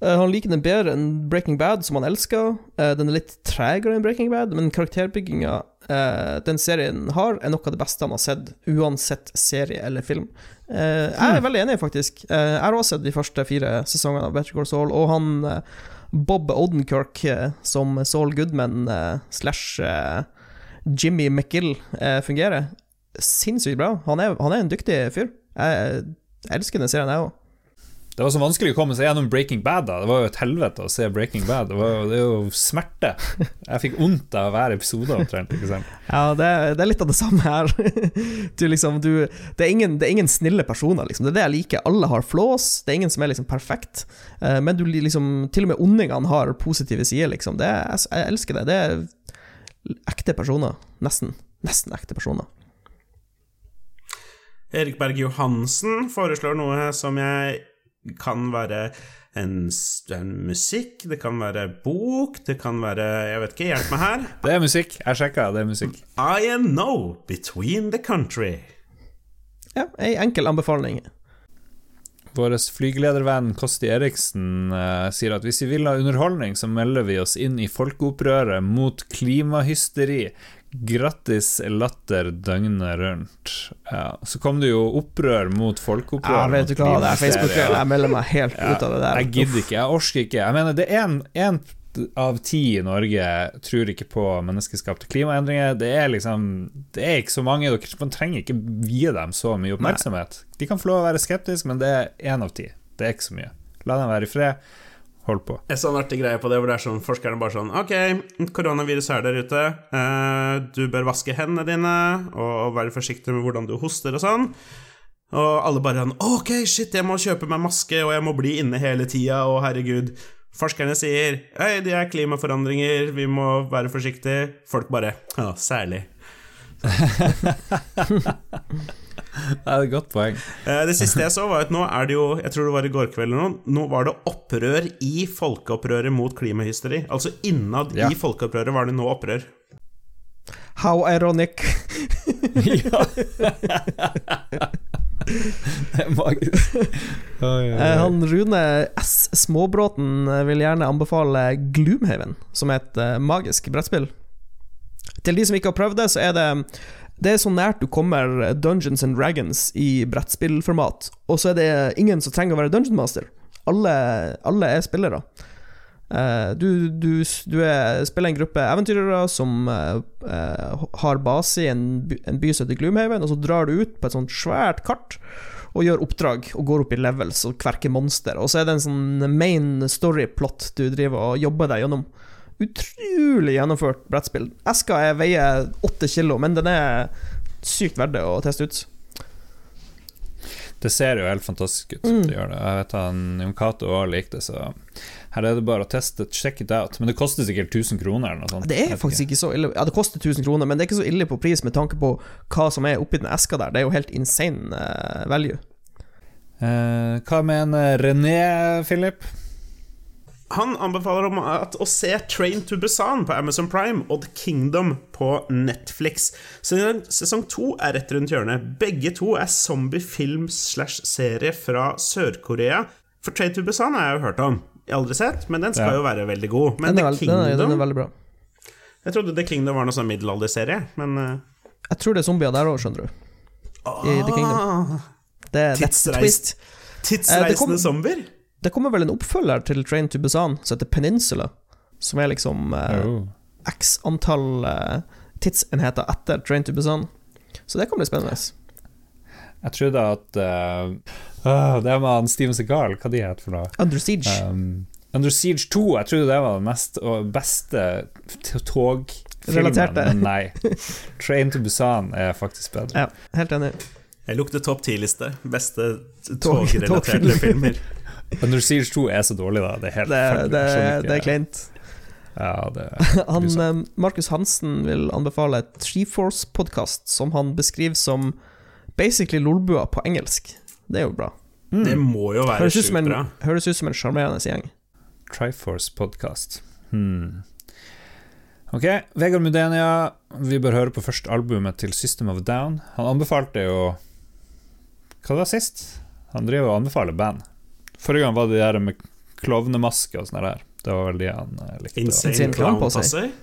Eh, han liker den bedre enn Breaking Bad, som han elsker. Eh, den er litt tregere enn Breaking Bad, men karakterbygginga eh, den serien har, er noe av det beste han har sett, uansett serie eller film. Eh, jeg er veldig enig, faktisk. Eh, jeg har også sett de første fire sesongene av Better Call Saul, og han eh, Bob Odenkirk som Saul Goodman slash Jimmy McGill fungerer sinnssykt bra. Han er, han er en dyktig fyr. Jeg elsker den serien, jeg òg. Det var så vanskelig å komme seg gjennom Breaking Bad. da Det var jo et helvete å se Breaking Bad. Det, var, det er jo smerte. Jeg fikk vondt av hver episode, omtrent. Ikke sant? Ja, det, er- det er litt av det samme her. Du, liksom, du, det, er ingen, det er ingen snille personer, liksom. Det er det jeg liker. Alle har flås, det er ingen som er liksom perfekt. Eh, Men du liksom Til og med ondingene har positive sider, liksom. Det, jeg, jeg elsker det. Det er ekte personer. Nesten. Nesten ekte personer. Erik Berg Johansen foreslår noe som jeg kan være en, en musikk, det kan være bok, det kan være Jeg vet ikke, hjelp meg her. Det er musikk. Jeg sjekka, det er musikk. I am no between the country. Ja, ei enkel anbefaling. Vår flygeledervenn Kosti Eriksen eh, sier at hvis vi vil ha underholdning, så melder vi oss inn i folkeopprøret mot klimahysteri. Grattis latter døgnet rundt. Ja, så kom det jo opprør mot folkeopprør. Ja, vet du hva, det er. Facebook. Jeg melder meg helt Ja, ut av det der. Jeg gidder ikke, jeg orker ikke. Jeg mener, det er en, en av ti i Norge tror ikke på menneskeskapte klimaendringer. Det er liksom Det er ikke så mange. Dere, man trenger ikke vie dem så mye oppmerksomhet. De kan få lov å være skeptiske, men det er én av ti. Det er ikke så mye. La dem være i fred. Hold på. En sånn artig greie på det hvor det er sånn forskerne bare sånn Ok, koronavirus er der ute. Eh, du bør vaske hendene dine og være forsiktig med hvordan du hoster og sånn. Og alle bare sånn Ok, shit, jeg må kjøpe meg maske, og jeg må bli inne hele tida, og herregud. Forskerne sier Hei, det er klimaforandringer, vi må være forsiktige. Folk bare Ja, særlig. Det er et godt poeng. Eh, Det siste jeg så, var at nå er det jo Jeg tror det var i går kveld eller noe. Nå var det opprør i folkeopprøret mot klimahysteri. Altså innad Ja. i folkeopprøret var det nå opprør. How ironic. ja. det er magisk. Eh. Han Rune S. Småbråten vil gjerne anbefale Gloomhaven, som er et eh, magisk brettspill. Til de som ikke har prøvd det, så er det Det er så nært du kommer Dungeons and Dragons i brettspillformat, og så er det ingen som trenger å være dungeon master. Alle, alle er spillere. Eh, du, du, du er, spiller en gruppe eventyrere som eh, eh, har base i en by, en by som heter Gloomhaven, og så drar du ut på et sånt svært kart. og gjør oppdrag og går opp i levels og kverker monster. Og så er det en sånn main story-plot du driver og jobber deg gjennom. Utrolig gjennomført brettspill. Eska er, veier åtte kilo, men den er sykt verdt å teste ut. Det ser jo helt fantastisk ut. Mm. Det gjør det. Jeg vet han Jon Cato òg likte det, så her er det bare å teste. Check it out. Men det koster sikkert 1000 kroner eller noe sånt. Det er faktisk ikke så ille. Ja, det koster 1000 kroner, men det er ikke så ille på pris med tanke på hva som er oppi den eska der. Det er jo helt insane eh, value. Eh, hva mener René, Philip? Han anbefaler om at å se Train to Busan på Amazon Prime og The Kingdom på Netflix. Sesong to er rett rundt hjørnet. Begge to er zombiefilm-slash-serie fra Sør-Korea. For Train to Busan har jeg jo hørt om. Jeg har aldri sett, men den skal Ja. jo være veldig god. Men Den er, The Kingdom den, er, den er veldig bra. Jeg trodde The Kingdom var noe sånn middelalderserie, men uh, Jeg tror det er zombier der òg, skjønner du. I The Kingdom. ah, Det, that's the Tidsreisende Eh, det kom- zombier? Det kommer vel en oppfølger til Train to Busan som heter Peninsula. Som er liksom eh, Oh. x antall eh, tidsenheter etter Train to Busan. Så det kan bli spennende. Jeg trodde at uh, Det var han Steven Segal, hva de het for noe? Under Siege. Um, Under Siege 2, jeg trodde det var den mest og beste togfilmen, men nei. Train to Busan er faktisk bedre. Ja, helt enig. Jeg lukter topp ti-liste. Beste togrelaterte tog filmer. Under Siege 2 er så dårlig, da. Det er helt Det, det, det er kleint. Ja, det Han, eh, Markus Hansen vil anbefale et Treeforce-podkast som han beskriver som basically lolbua på engelsk. Det er jo bra. Det må jo være sjukt bra. høres ut som en sjarmerende gjeng. Triforce podcast. Hmm. Ok, Vegard Mudenia, vi bør høre på første albumet til System of Down. Han anbefalte jo Hva var det sist? Han driver og anbefaler band. Forrige gang var det der med klovnemaske og sånn der. Det var vel de han eh, likte. Insane Insane Clown på seg.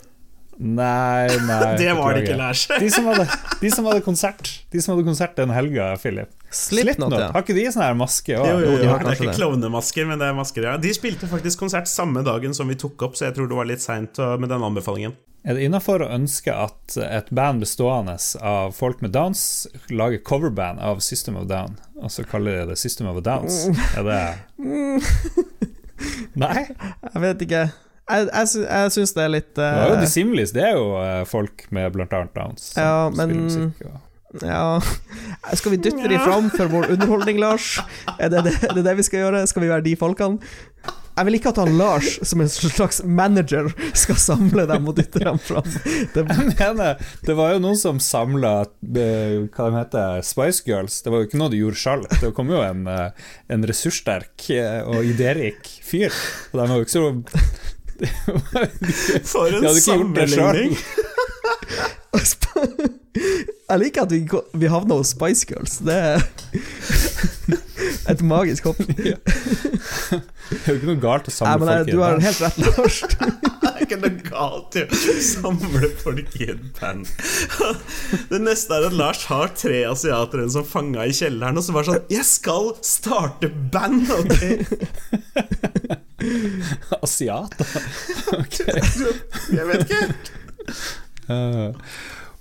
Nei, nei Det var det ikke, Lars. De som, hadde, de som hadde konsert De som hadde konsert den helga, Philip. Slipknot, ja. Har ikke de sånn her maske? Jo, jo, Jo, jo, de det er ikke klovnemasker, men det er masker, ja. De spilte faktisk konsert samme dagen som vi tok opp, så jeg tror det var litt seint med den anbefalingen. Er det innafor å ønske at et band bestående av folk med downs lager coverband av System of Down, og så kaller de det System of Downs? Er det Nei? Jeg vet ikke. Jeg, jeg, jeg syns det er litt Det er jo de Dissimilis, det er jo eh, folk med blant annet downs som Ja, spiller men- musikk. Og... Ja Skal vi dytte de fram for vår underholdning, Lars? Er det det, er det det vi skal gjøre? Skal vi være de folkene? Jeg vil ikke at han Lars, som en slags manager, skal samle dem og dytte dem fram. Det, Jeg mener, det var jo noen som samla hva de heter, Spice Girls. Det var jo ikke noe de gjorde sjøl. Det kom jo en, eh, en ressurssterk eh, og idérik fyr. Og de var jo ikke så For en sammenligning! jeg liker at vi, vi havna hos Spice Girls. Det et magisk hopp. Det er jo ikke noe galt å samle Nei, men folk i du har band. helt rett, Lars. Det er ikke noe galt i å samle folk i et band. Det neste er at Lars har tre asiatere som fanga i kjelleren, og så bare sånn 'Jeg skal starte band!' Okay? Asiater? ok. Jeg vet ikke. Uh,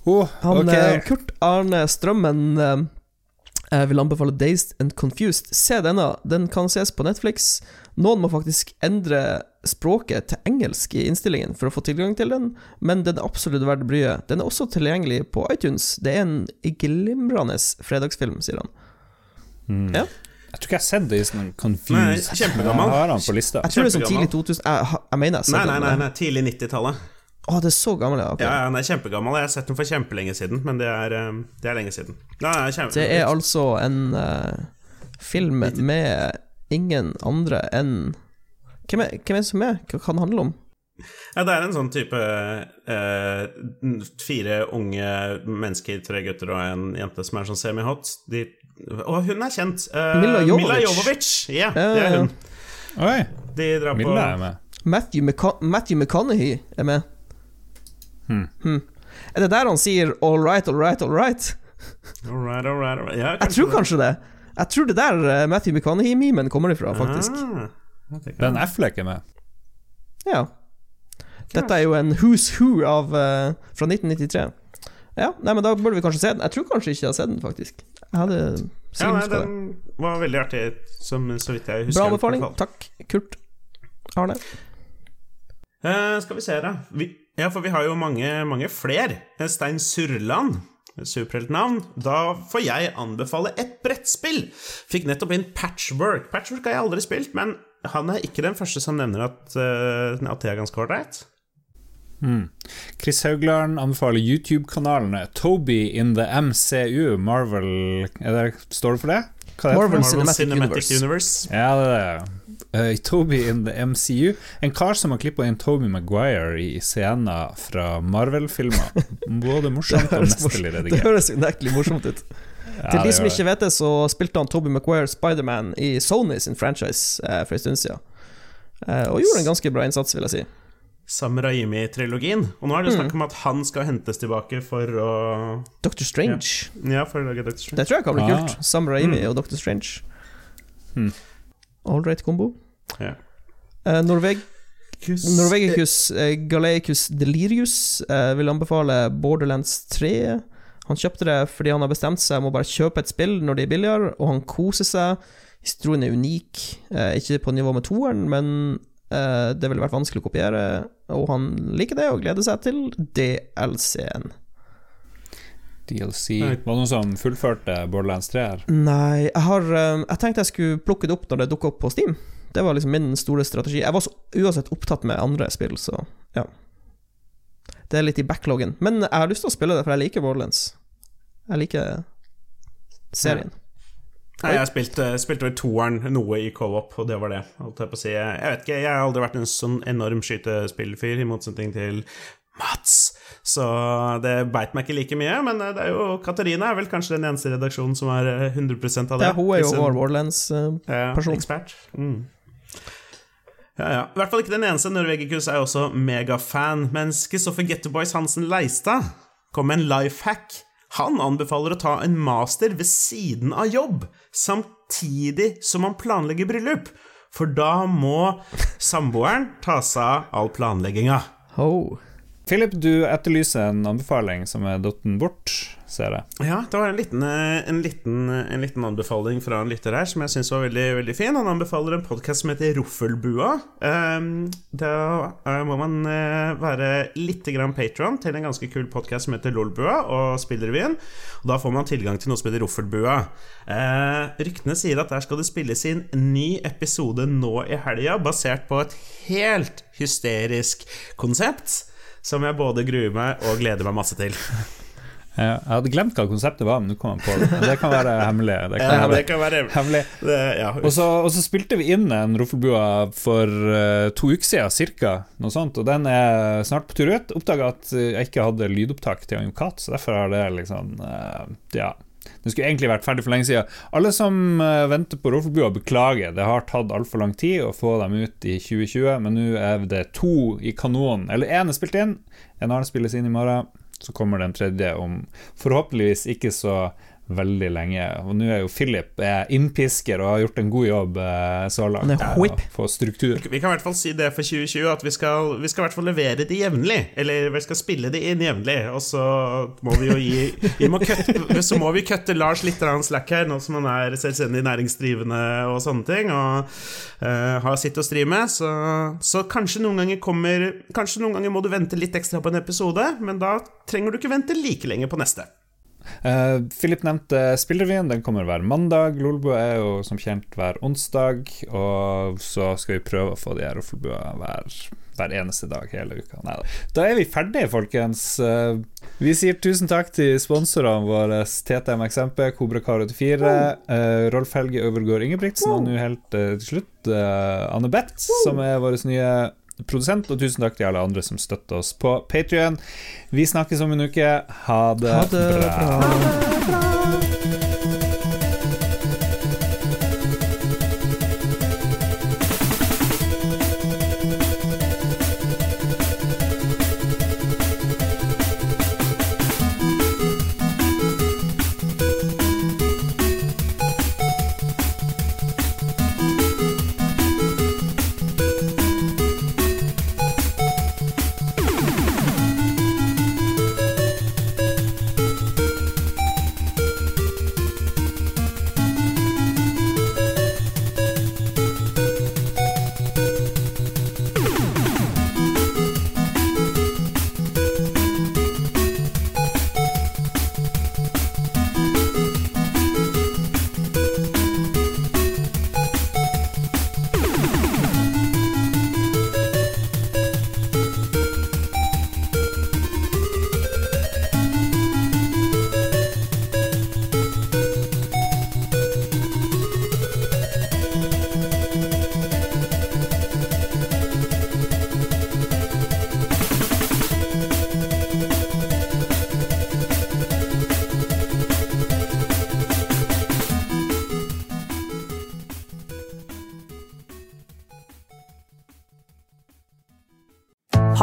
oh, Han, ok. eh, Kurt Arne Strømmen eh, eh, vil anbefale Dazed and Confused. Se denne, den kan ses på Netflix. Noen må faktisk endre språket til engelsk i innstillingen for å få tilgang til den, men den er absolutt verdt bryet. Den er også tilgjengelig på iTunes. Det er en glimrende fredagsfilm, sier han. Mm. ja. Jeg tror ikke jeg har sett det i sånn Nei, Confused. kjempegammel. Jeg har han på lista. Jeg tror det er sånn tidlig 2000 Jeg, jeg mener jeg har Nei, den. nei, nei, nei tidlig 90-tallet. Å, det er så gammel, ja. ok. Ja, ja, den er kjempegammel. Jeg har sett den for kjempelenge siden, men det er, eh, det er lenge siden. Nei, det er kjempe... Det er altså en uh, film med ingen andre enn hvem er, hvem er det som er? Hva kan det handle om? Ja, det er en sånn type uh, Fire unge mennesker, tre gutter og en jente som er sånn semi-hot. De Å, hun er kjent! Uh, Mila Jovovich. Mila Jovovich. Ja, det er hun. Oi, De drar på Milla er med. Matthew, McCon Matthew McConaughey er med. Hmm. Hmm. Er det der han sier 'all right, all right, all right'? All right, all right, all right. Ja, Jeg tror kanskje det. Jeg tror det der eh, Matthew McConaughey-memen kommer ifra, faktisk. Ah, Den. Affleck er med. Ja. Dette er jo en Who's Who av, uh, fra 1993. Ja, nei, men da burde vi kanskje se den. Jeg tror kanskje ikke jeg har sett den, faktisk. Jeg hadde Ja, nei, det. den var veldig artig, som, så vidt jeg husker. Bra anbefaling. Takk, Kurt. Arne? Uh, skal vi se, da. Vi, ja, for vi har jo mange, mange flere. Stein Surland. Superheltnavn. Da får jeg anbefale et brettspill. Fikk nettopp inn Patchwork. Patchwork har jeg aldri spilt, men han er ikke den første som nevner at, uh, at det er ganske ålreit. Chris Haugland anbefaler YouTube-kanalene Toby in the MCU, Marvel er det, Står det for det? Hva er det for Marvel? Cinematic Cinematic Universe. Universe. Ja, det er det. Eh, Toby in the MCU. En kar som har klippa inn Toby Maguire i scener fra Marvel-filmer. Både morsomt og mesterlig redigert. Det høres unektelig morsomt ut. Ja, Til de som ikke vet det, så spilte han Toby Maguire Spiderman i Sony sin franchise uh, for en stund siden. Uh, og gjorde en ganske bra innsats, vil jeg si. Sam Raimi-trilogien. Og nå er det Mm. snakk om at han skal hentes tilbake for å Doctor Strange. Ja, for å lage Doctor Strange. Det tror jeg kan bli Ah. kult. Sam Raimi Mm. og Doctor Strange. Hmm. All-right kombo. Ja. Eh, Norveg Norvegicus eh, Galeicus Delirius eh, vil anbefale Borderlands 3. Han kjøpte det fordi han har bestemt seg om å bare kjøpe et spill når det er billigere, og han koser seg. Historien er unik, eh, ikke på nivå med toeren, men eh, det ville vært vanskelig å kopiere, og han liker det og gleder seg til DLC-en. DLC. Var det noen som fullførte Borderlands 3 her? Nei, jeg har eh, Jeg tenkte jeg skulle plukke det opp når det dukka opp på Steam. Det var liksom min store strategi. Jeg var så uansett opptatt med andre spill, så ja. Det er litt i backloggen. Men jeg har lyst til å spille det, for jeg liker Borderlands. Jeg liker serien. Nei, jeg spilte, spilte vel toeren noe i co-op, og det var det. Holdt jeg på å si. Jeg vet ikke, jeg har aldri vært en sånn enorm skytespillfyr, i motsetning til Mats. Så det beit meg ikke like mye, men det er jo Katarina er vel kanskje den eneste redaksjonen som er eh, 100 av det. Ja, hun er jo Liksom- vår Warlands-person. ja, ekspert. Mm. Ja, ja. I hvert fall ikke den eneste. Norvegikus er også megafan. Mens Kristoffer Getterboys Hansen Leistad kom med en life hack. Han anbefaler å ta en master ved siden av jobb, samtidig som han planlegger bryllup. For da må samboeren ta seg av all planlegginga. Ho. Philip, du etterlyser en anbefaling som er datt bort, ser jeg. Ja, det var en liten, eh, en, liten, en liten anbefaling fra en lytter her som jeg syns var veldig, veldig fin. Han anbefaler en podkast som heter Roffelbua. Um, da eh, må man eh, være grann patron til en ganske kul podkast som heter Lolbua og Spillrevyen. Og da får man tilgang til noe som heter Roffelbua. Eh, ryktene sier at der skal det spilles inn ny episode nå i helga, basert på et helt hysterisk konsept. Som jeg både gruer meg og gleder meg masse til. Jeg hadde glemt hva konseptet var, men nå kom jeg på det. Det kan være hemmelig. Det kan Ja, være det kan være hemmelig. det, ja. Og så, og så spilte vi inn en Roffelbua for uh, to uker siden, cirka, noe sånt, og den er snart på tur ut. Oppdaga at jeg ikke hadde lydopptak til Jon Kat, så derfor har det liksom uh, Ja. Den skulle egentlig vært ferdig for lenge siden. Alle som eh, venter på Rolfbua, beklager. Det har tatt altfor lang tid å få dem ut i 2020, men nå er det to i kanonen. Eller én er spilt inn, en annen spilles inn i morgen. Så kommer den tredje om forhåpentligvis ikke så veldig lenge. Og nå er jo Philip er innpisker og har gjort en god jobb eh, så langt. Få struktur. Vi kan i hvert fall si det for 2020, at vi skal, vi skal i hvert fall levere det jevnlig. Eller vi skal spille det inn jevnlig. Og så må vi jo gi vi må kutte, Så må vi kutte Lars litt slack her, nå som han er selvstendig næringsdrivende og sånne ting. Og eh, har sitt å stri med. Så, så kanskje noen ganger kommer Kanskje noen ganger må du vente litt ekstra på en episode, men da trenger du ikke vente like lenge på neste. Eh, Philip nevnte Spillrevyen, den kommer hver mandag. Lolbua er jo som kjent hver onsdag. Og så skal vi prøve å få de her Roffelbua hver, hver eneste dag hele uka. Neida. Da er vi ferdige, folkens. Eh, vi sier tusen takk til sponsorene våre TTM XMP, Kobra Kar 84, eh, Rolf Helge Øvergård Ingebrigtsen, og nå helt eh, til slutt eh, Anne Beth, som er vår nye produsent, og tusen takk til alle andre som støtter oss på Patrion. Vi snakkes om en uke. Ha det, Ha det bra.